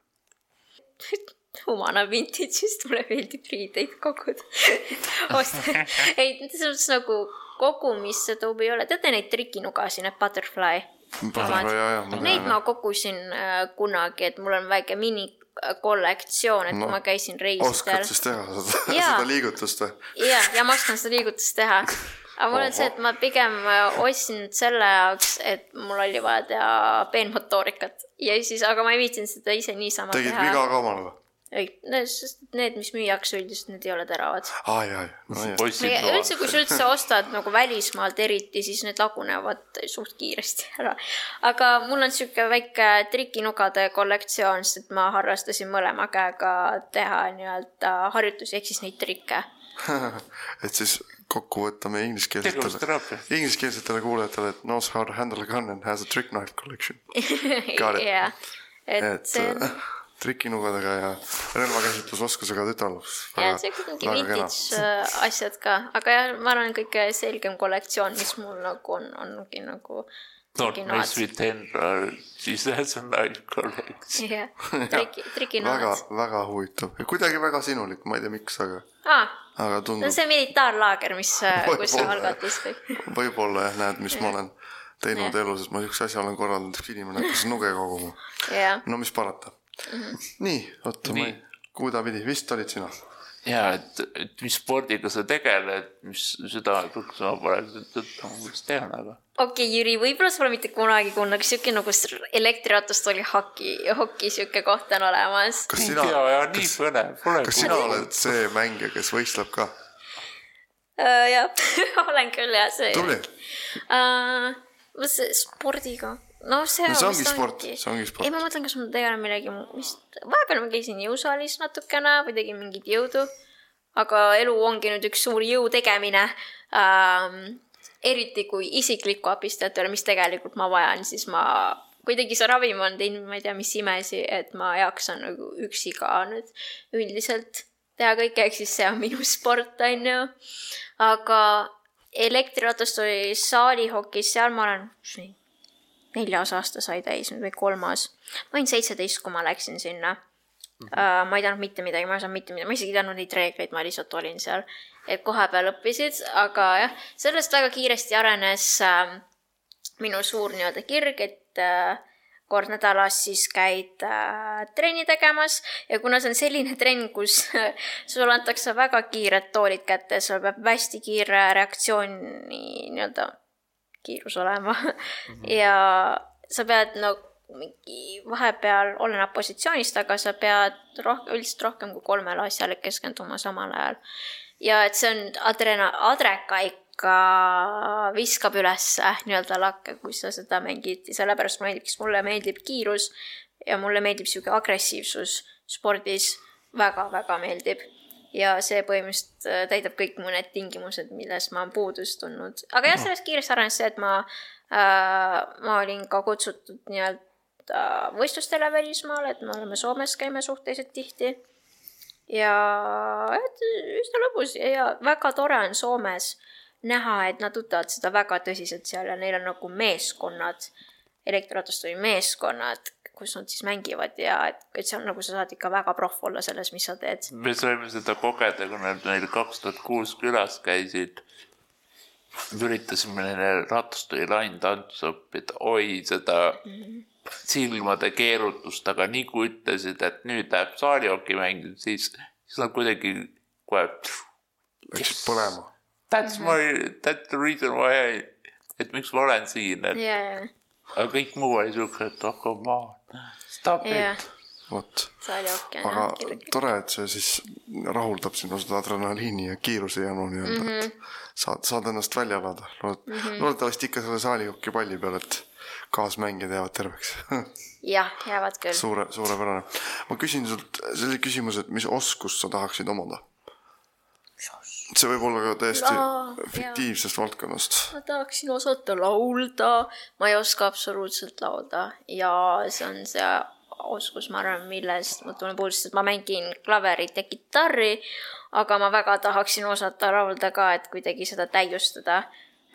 *laughs* Humana Vintage'ist mulle meeldib riideid koguda. *laughs* Osta, *laughs* ei, selles mõttes nagu kogumisse toob ei ole, teate neid trikinugasid, need butterfly? Neid ma kogusin äh, kunagi, et mul on väike mini kollektsioon, et no, kui ma käisin reisidel. oskad siis teha seda, seda liigutust või? ja, ja ma oskan seda liigutust teha aga mul on see, et ma pigem äh, ostsin selle jaoks, et mul oli vaja teha peenmotoorikat ja siis, aga ma ei viitsinud seda ise niisama tegid teha. tegid viga ka omale või? ei, sest need, mis müüakse üldiselt, need ei ole teravad. aa, jaa, jaa. üldse, kui sa üldse ostad nagu välismaalt eriti, siis need lagunevad suht kiiresti ära. aga mul on sihuke väike trikinugade kollektsioon, sest et ma harrastasin mõlema käega teha nii-öelda harjutusi ehk siis neid trikke *laughs* et siis kokku võtame ingliskeelsetele, ingliskeelsetele kuulajatele, et knows how to handle a gun and has a trick knife collection. *laughs* jah, et, et see on äh, trikinugadega ja relvakäsitlusoskusega tütarlaps. ja siuksed mingi vintage äh, asjad ka, aga jah, ma arvan, kõige selgem kollektsioon, mis mul nagu on, ongi nagu Not with Henra, siis that's a nice collection. jah, triki, *laughs* trikinoad. väga, väga huvitav ja kuidagi väga sinulik, ma ei tea, miks, aga ah, aga tundub. no see militaarlaager, mis, äh, *laughs* kus see algatus kõik. võib-olla jah, näed, mis ma olen teinud yeah. elus, et ma siukse asja olen korraldanud, üks inimene hakkas nuge koguma no mis parata mm. -hmm. nii, oota, kuidapidi, vist olid sina? Ja et, et mis spordiga sa tegeled, mis südametuks ma pole tõtt tean, aga. okei okay,, Jüri, võib-olla sa pole mitte kunagi kuulnud, aga siuke nagu elektriratast oli hoki, hoki siuke koht on olemas. kas sina, pole. kas sina oled see mängija, kes võistleb ka uh,? jah *laughs* olen küll jah, see. tubli uh,. spordiga no see, no, see ongi sport, see ongi sport. ei, ma mõtlen, kas ma tegelen millegi, mis, vahepeal ma käisin jõusaalis natukene või tegin mingit jõudu. aga elu ongi nüüd üks suur jõu tegemine ähm,. eriti kui isiklikku abistajat ei ole, mis tegelikult ma vajan, siis ma kuidagi see ravim on teinud, ma ei tea, mis imesi, et ma jaksan nagu üksi ka nüüd üldiselt teha kõike, ehk siis see on minu *laughs* sport, on ju. aga elektriratast või saalihokis, seal ma olen neljas aasta sai täis nüüd või kolmas. ma olin seitseteist, kui ma läksin sinna mm. -hmm. Ma ei teadnud mitte midagi, ma ei osanud mitte midagi, ma isegi ei teadnud neid reegleid, ma lihtsalt olin seal. et kohapeal õppisid, aga jah, sellest väga kiiresti arenes äh, minu suur nii-öelda kirg, et äh, kord nädalas siis käid äh, trenni tegemas ja kuna see on selline trenn, kus *laughs* sulle antakse väga kiired toolid kätte, sul peab hästi kiire reaktsiooni nii-öelda kiirus olema *laughs* mm -hmm. ja sa pead no mingi vahepeal, oleneb positsioonist, aga sa pead rohkem, üldiselt rohkem kui kolmele asjale keskenduma samal ajal. ja et see on adrena-, adreka ikka viskab üles nii-öelda lakke, kui sa seda mängid ja sellepärast meeldibki, mulle meeldib kiirus ja mulle meeldib sihuke agressiivsus spordis väga,, väga-väga meeldib. Ja see põhimõtteliselt äh, täidab kõik mu need tingimused, milles ma olen puudust tundnud, aga jah, sellest kiiresti arenes see, et ma äh,, ma olin ka kutsutud nii-öelda võistlustele välismaale, et me oleme Soomes, käime suhteliselt tihti. Ja et üsna lõbus ja väga tore on Soomes näha, et nad võtavad seda väga tõsiselt seal ja neil on nagu meeskonnad, elektriratasturi meeskonnad, kus nad siis mängivad ja et, et see on nagu sa saad ikka väga proff olla selles, mis sa teed. me saime seda kogeda, kui nad meil kaks tuhat kuus külas käisid. üritasime neile ratasturi laintantsu õppida, oi seda mm -hmm. silmade keerutust, aga nii kui ütlesid, et nüüd läheb saalihokki mängima, siis, siis nad kuidagi kohe. Läksid põlema That's -hmm. my, that's the reason why I, et miks ma olen siin, et yeah. aga kõik muu oli siuke, et oh come on, stop yeah. it. vot, aga tore, et see siis rahuldab sinu seda adrenaliini ja kiiruse janu nii-öelda mm, -hmm. et mhm. saad, saad ennast välja elada Lood, mm -hmm. loodetavasti ikka selle saalihoki palli peal, et kaasmängijad jäävad terveks *laughs* jah, jäävad küll. suure, suurepärane. ma küsin sult sellise küsimuse, et mis oskust sa tahaksid omada? See võib olla ka täiesti La, fiktiivsest jah. valdkonnast. ma tahaksin osata laulda, ma ei oska absoluutselt laulda ja see on see oskus, ma arvan, millest ma tunnen puudust, et ma mängin klaverit ja kitarri, aga ma väga tahaksin osata laulda ka, et kuidagi seda täiustada.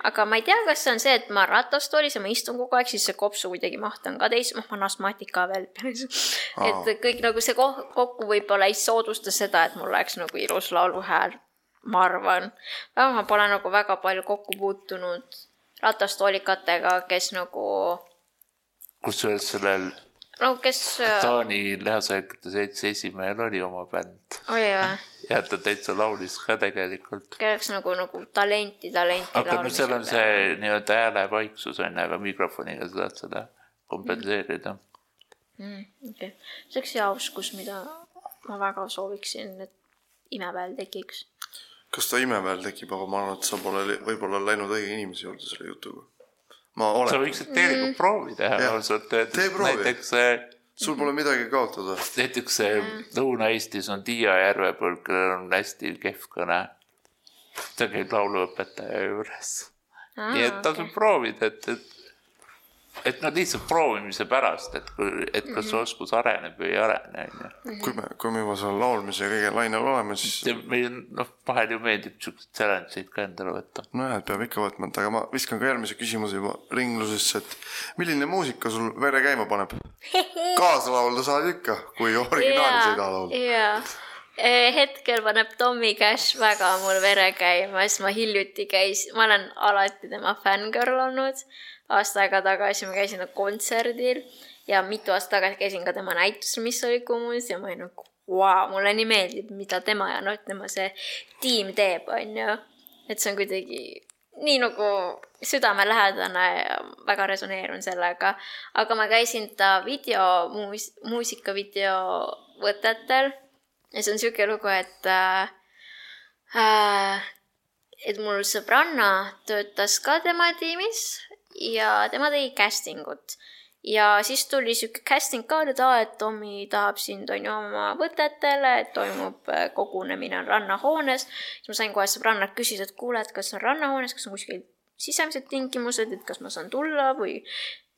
aga ma ei tea, kas see on see, et ma ratastoolis ja ma istun kogu aeg, siis see kopsu kuidagi maht on ka teis, noh, ma olen astmaatik ka veel et kõik nagu see kokku võib-olla ei soodusta seda, et mul oleks nagu ilus lauluhääl ma arvan. ma pole nagu väga palju kokku puutunud ratastoolikatega, kes nagu. kusjuures sellel no kes. Taani lihasajäkute seltsi esimehel oli oma bänd. oli või? ja ta täitsa laulis ka tegelikult. kelleks nagu, nagu talenti, talenti. aga no seal on see nii-öelda häälepaiksus on ju, aga mikrofoniga sa saad seda kompenseerida mm,. okei see oleks hea oskus, mida ma väga sooviksin, et imepäev tekiks kas ta imeväel tekib, aga ma arvan, et sa pole võib-olla läinud õige inimese juurde selle jutuga. ma olen. sa võiksid tegelikult mm. proovi teha ausalt öeldes. näiteks sul pole midagi kaotada. näiteks mm. Lõuna-Eestis on Tiia Järvepõld, kellel on hästi kehv kõne. ta käib lauluõpetaja juures. nii et tasub okay. proovida, et, et et no lihtsalt proovimise pärast, et kui, et kas see mhm. oskus areneb või ei arene, on ju. kui me, kui me juba seal laulmise ja kõige lainel oleme, siis. meil noh, vahel ju meeldib siukseid challenge'id ka endale võtta. nojah, et peab ikka võtma, et aga ma viskan ka järgmise küsimuse juba ringlusesse, et milline muusika sul vere käima paneb? *laughs* kaasa laulda saad ikka, kui originaalis ei taha laulda. jaa e, hetkel paneb Tommy Cash väga mul vere käima, sest ma hiljuti käis, ma olen alati tema fänngirl olnud aasta aega tagasi ma käisin kontserdil ja mitu aastat tagasi käisin ka tema näitusel, mis oli Kumus ja ma olin nagu vau, mulle nii meeldib, mida tema ja noh, tema see tiim teeb, on ju. et see on kuidagi nii nagu südamelähedane ja väga resoneerun sellega. aga ma käisin ta video, muus-, muusikavideo võtetel ja see on siuke lugu, et äh, äh, et mul sõbranna töötas ka tema tiimis ja tema tegi casting ut. ja siis tuli sihuke casting ka, et aa, et Tommy tahab sind, on ju, oma võtetele, et toimub äh, kogunemine on rannahoones. siis ma sain kohe sõbrannalt küsida, et kuule, et kas on rannahoones, kas on kuskil sisemised tingimused, et kas ma saan tulla või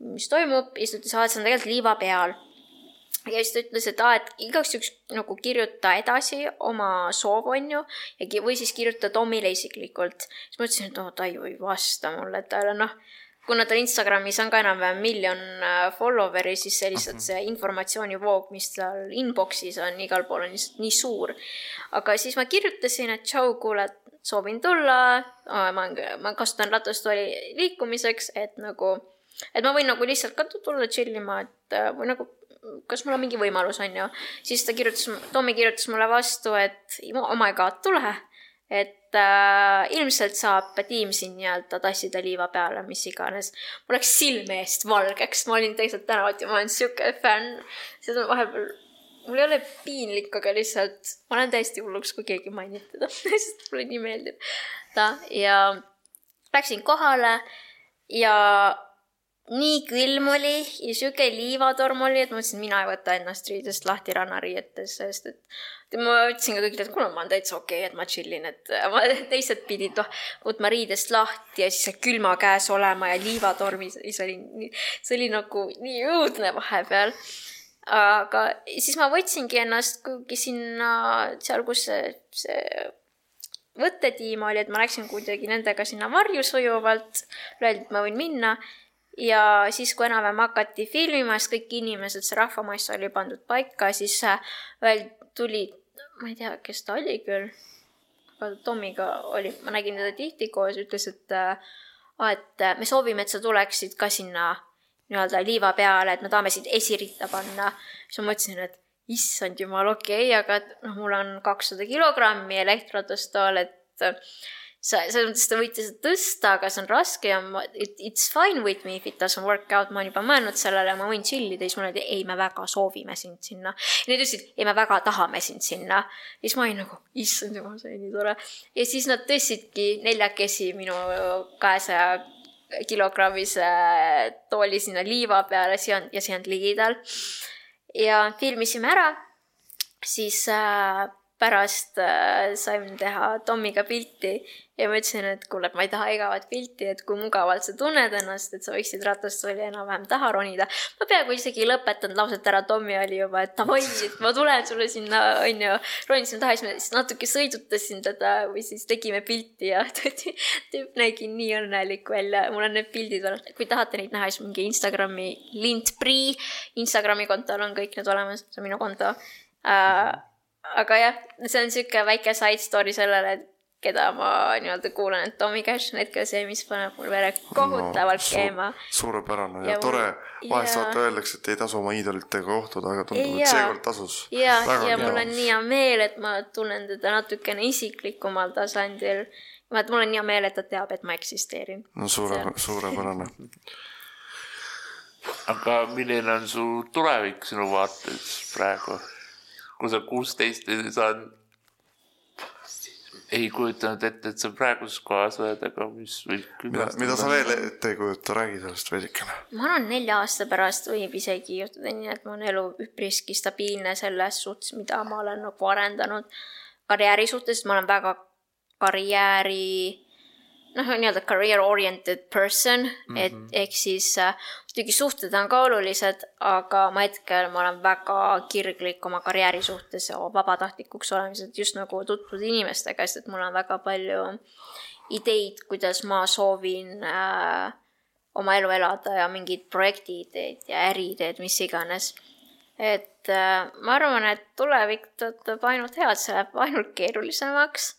mis toimub ja siis ta ütles, aa, et see on tegelikult liiva peal ja siis ta ütles, et aa, et igaks juhuks nagu kirjuta edasi oma soov, on ju, ja või siis kirjuta Tomile isiklikult. siis ma ütlesin, et oo, ta ju ei vasta mulle, et ta ei ole noh kuna tal Instagramis on ka enam-vähem miljon äh, follower'i, siis see lihtsalt see informatsioonivoog, mis tal inbox'is on, igal pool on lihtsalt nii suur. aga siis ma kirjutasin, et tšau, kuule, soovin tulla, ma, ma kasutan ratastooli liikumiseks, et nagu et ma võin nagu lihtsalt ka tulla chill ima, et äh, või nagu kas mul on mingi võimalus, on ju. siis ta kirjutas, Tommy kirjutas mulle vastu, et oh my god, tule. Et äh, ilmselt saab Teamsi nii-öelda tassida liiva peale, mis iganes. mul läks silme eest valgeks, ma olin teisel tänavat ja ma olen sihuke fänn. seda vahepeal, mul ei ole piinlik, aga lihtsalt ma olen täiesti hulluks, kui keegi mainib teda *laughs* sest mulle nii meeldib ta ja läksin kohale ja nii külm oli ja sihuke liivatorm oli, et ma mõtlesin, et mina ei võta ennast riidest lahti rannariietes, sest et ma ütlesin ka kõigile, et kuule, ma olen täitsa okei okay,, et ma chill in, et ma, *laughs* teised pidid noh, võtma riidest lahti ja siis külma käes olema ja liivatormis, see oli, see oli nagu nii õudne vahepeal. aga siis ma võtsingi ennast kuhugi sinna, seal, kus see, see võttetiim oli, et ma läksin kuidagi nendega sinna varju sujuvalt, öeldi, et ma võin minna ja siis, kui enam-vähem hakati filmima, siis kõik inimesed, see rahvamass oli pandud paika, siis veel tuli, ma ei tea, kes ta oli küll, aga Tomiga oli, ma nägin teda tihti koos, ütles, et äh, et me soovime, et sa tuleksid ka sinna nii-öelda liiva peale, et me tahame sind esiritta panna. siis ma mõtlesin, et issand jumal, okei okay,, aga noh, mul on kakssada kilogrammi elektratust tool, et sa, selles mõttes te võite seda tõsta, aga see on raske ja ma, it, it's fine with me if it doesn't work out, ma olen juba mõelnud sellele, ma võin chill ida, siis mulle öeldi, ei, me väga soovime sind sinna. ja nad ütlesid, ei, me väga tahame sind sinna. ja siis ma olin nagu, issand jumal, see oli nii tore. ja siis nad tõstsidki neljakesi minu kahesaja kilogrammise tooli sinna liiva peale, Siand ja Siand ligidal. ja filmisime ära, siis äh, pärast äh, saime teha Tommiga pilti ja ma ütlesin, et kuule, ma ei taha igavat pilti, et kui mugavalt sa tunned ennast, et sa võiksid ratastooli enam-vähem taha ronida. ma peaaegu isegi lõpetanud lauset ära, Tommi oli juba, et davai, et ma tulen sulle sinna, onju, ronisin taha, siis ma siis natuke sõidutasin teda või siis tegime pilti ja *laughs* tüüp nägi nii õnnelik välja, mul on need pildid olemas, kui tahate neid näha, siis mingi Instagrami lintpri, Instagrami kontol on kõik need olemas, see on minu konto. Uh, aga jah, see on sihuke väike side story sellele, et keda ma nii-öelda kuulan, et Tommy Cash on hetkel see, mis paneb mul vere kohutavalt no, keema su. suurepärane ja, ja tore, vahest vaata öeldakse, et ei tasu oma iidolitega kohtuda, aga tundub, et seekord tasus. ja, ja mul on nii hea meel, et ma tunnen teda natukene isiklikumal tasandil. vaat mul on hea meel, et ta teab, et ma eksisteerin. no suure, suurepärane aga milline on su tulevik sinu vaates praegu? Kui sa kuusteist saad, ei kujutanud ette, et sa praeguses kohas oled, aga mis võib. mida, mida sa veel ette ei kujuta, räägi sellest veidikene. ma arvan, nelja aasta pärast võib isegi juhtuda nii, et mu elu üpriski stabiilne selles suhtes, mida ma olen nagu arendanud karjääri suhtes, ma olen väga karjääri noh, nii-öelda career oriented person mm, -hmm. et ehk siis äh, muidugi suhted on ka olulised, aga ma hetkel, ma olen väga kirglik oma karjääri suhtes ja vabatahtlikuks olemiselt just nagu tutvuda inimestega, sest et mul on väga palju ideid, kuidas ma soovin äh, oma elu elada ja mingid projektiideed ja äriideed, mis iganes. et äh, ma arvan, et tulevik tõotab ainult head, see läheb ainult keerulisemaks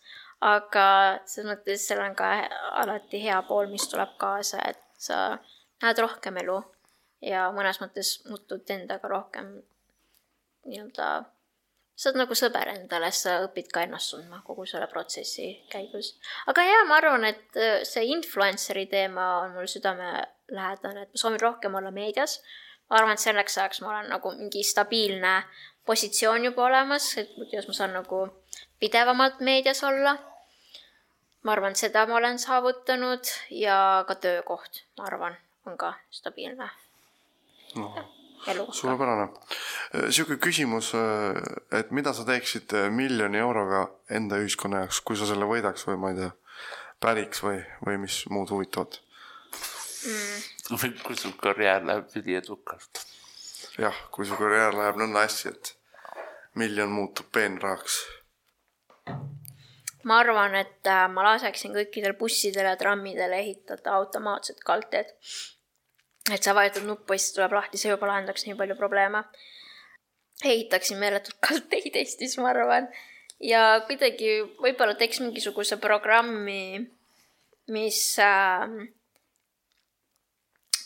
aga selles mõttes seal on ka alati hea pool, mis tuleb kaasa, et sa näed rohkem elu ja mõnes mõttes muutud endaga rohkem nii-öelda, sa oled nagu sõber endale, sa õpid ka ennast tundma kogu selle protsessi käigus. aga jaa, ma arvan, et äh, see influencer'i teema on mul südamelähedane, et ma soovin rohkem olla meedias. ma arvan, et selleks ajaks ma olen nagu mingi stabiilne positsioon juba olemas, et kuidas ma saan nagu pidevamalt meedias olla. ma arvan, et seda ma olen saavutanud ja ka töökoht, ma arvan, on ka stabiilne no,. suurepärane. sihuke küsimus, et mida sa teeksid miljoni euroga enda ühiskonna jaoks, kui sa selle võidaks või ma ei tea, päriks või, või mis muud huvitavat mm.? või kui su karjäär läheb üliedukalt. jah, kui su karjäär läheb nõnda hästi, et miljon muutub peenrahaks ma arvan, et äh, ma laseksin kõikidel bussidel ja trammidel ehitada automaatsed kaldteed. et sa vajutad nuppu ja siis tuleb lahti, see juba lahendaks nii palju probleeme. ehitaksin meeletult kaldteid *laughs* Eestis, ma arvan. ja kuidagi võib-olla teeks mingisuguse programmi, mis äh,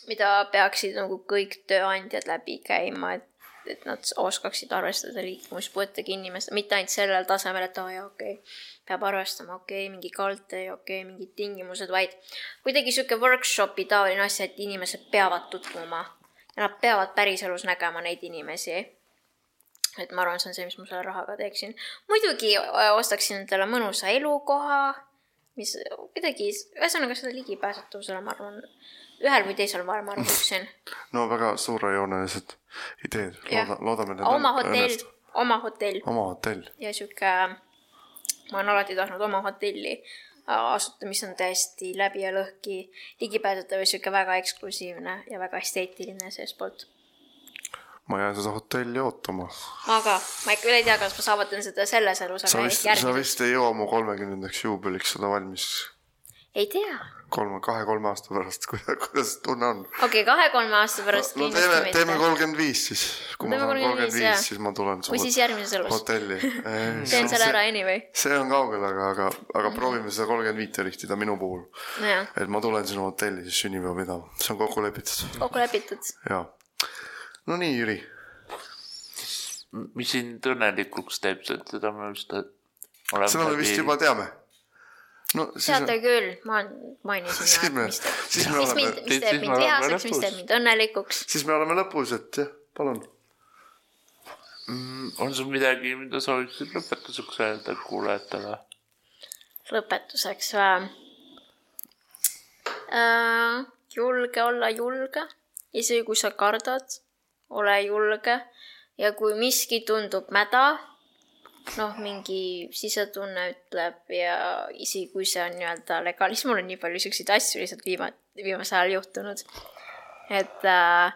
mida peaksid nagu kõik tööandjad läbi käima, et, et nad oskaksid arvestada liikumispuudega inimest, mitte ainult sellel tasemel, et aa oh, jaa, okei okay,, peab arvestama, okei okay,, mingi kaldtee, okei okay,, mingid tingimused, vaid kuidagi sihuke workshopi taoline asi, et inimesed peavad tutvuma ja nad peavad päriselus nägema neid inimesi et ma arvan, see on see, mis ma selle rahaga teeksin. muidugi ostaksin endale mõnusa elukoha, mis kuidagi, ühesõnaga selle ligipääsetavusele, ma arvan, ühel või teisel moel ma rõhuksin. no väga suurejoonelised ideed, looda, loodame. oma hotell, oma hotell. oma hotell. ja sihuke, ma olen alati tahtnud oma hotelli asuta, mis on täiesti läbi ja lõhki ligipääsetav ja sihuke väga eksklusiivne ja väga esteetiline seestpoolt ma jään seda hotelli ootama. aga ma ikka veel ei tea, kas ma saavutan seda selles elus, aga järgmises. sa vist ei jõua mu kolmekümnendaks juubeliks seda valmis. Ei tea. kolme, kahe-kolme aasta pärast, *laughs* kuidas tunne on? okei okay,, kahe-kolme aasta pärast no, no teeme, teeme kolmkümmend viis siis. kui ma saan kolmkümmend viis, siis ma tulen või siis järgmises elus. hotelli *laughs* teen selle ära anyway. see on kaugel, aga, aga, aga -hmm. proovime seda kolmkümmend viite rihtida minu puhul no,. et ma tulen sinu hotelli siis sünnipäeva pidama, see on kokku lepitud. kokku lepitud. jaa no nii, Jüri. mis sind õnnelikuks teeb, seda me vist. seda me vist juba teame. No teate on... küll, ma mainisin *laughs* siis me, siis me oleme. mis, mis teeb mind vihaseks, mis teeb mind õnnelikuks. siis me oleme lõpus, et jah, palun mm,. on sul midagi, mida sooviksid lõpetuseks öelda kuulajatele? lõpetuseks või äh,? julge olla julge, isegi kui sa kardad ole julge ja kui miski tundub mäda, noh, mingi sisetunne ütleb ja isegi kui see on nii-öelda legaalis, mul on nii palju siukseid asju lihtsalt viima-, viimasel ajal juhtunud. et äh,,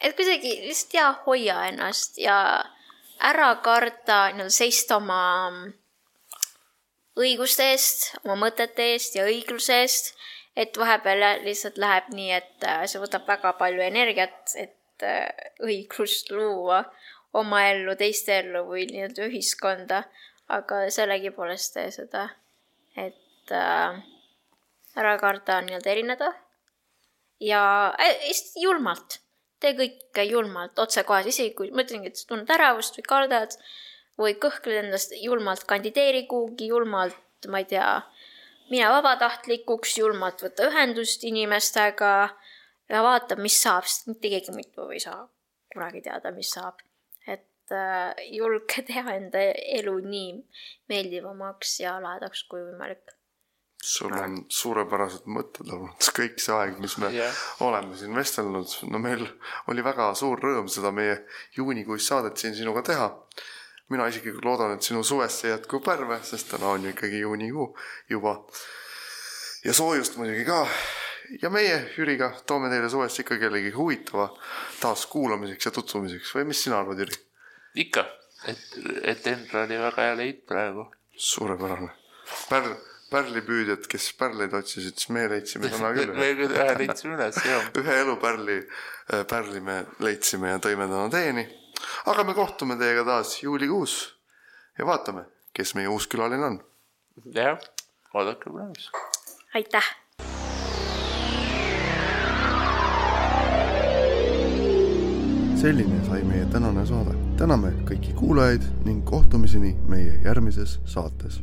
et kuidagi lihtsalt jaa, hoia ennast ja ära karda nii-öelda seista oma õiguste eest, oma mõtete eest ja õigluse eest et vahepeal lihtsalt läheb nii, et äh, see võtab väga palju energiat, et äh, õiglust luua oma ellu, teiste ellu või nii-öelda ühiskonda, aga sellegipoolest tee seda, et äh, ära karda nii-öelda erineda. Ja äh, julmalt, tee kõike julmalt, otsekohes, isegi kui ma ütlengi, et sa tunned ärevust või kardad või kõhkled endast, julmalt kandideeri kuhugi, julmalt, ma ei tea mine vabatahtlikuks, julmalt võtta ühendust inimestega ja vaata, mis saab, sest mitte keegi muidu ei saa kunagi teada, mis saab. Et äh, julge *laughs* teha enda elu nii meeldivamaks ja lahedaks kui võimalik. sul on suurepärased mõtted olnud *laughs* kõik see aeg, mis me yeah. oleme siin vestelnud, no meil oli väga suur rõõm seda meie juunikuist saadet siin sinuga teha mina isiklikult loodan, et sinu suvest see jätkub pärve, sest täna on ju ikkagi juunikuu juba. ja soojust muidugi ka. ja meie Jüriga toome teile suvest ikka kellegi huvitava taas kuulamiseks ja tutvumiseks või mis sina arvad, Jüri? Ikka, et, et Endra oli väga hea leid praegu. suurepärane. Pärl, pärlipüüdjad, kes pärleid otsisid, siis me leidsime täna küll. *laughs* me küll ühe leidsime üles, *laughs* jah. ühe elupärli, äh, pärli me leidsime ja tõime täna teeni aga me kohtume teiega taas juulikuus ja vaatame, kes meie uus külaline on. jah, oodake põnevus. aitäh. selline sai meie tänane saade. Täname kõiki kuulajaid ning kohtumiseni meie järgmises saates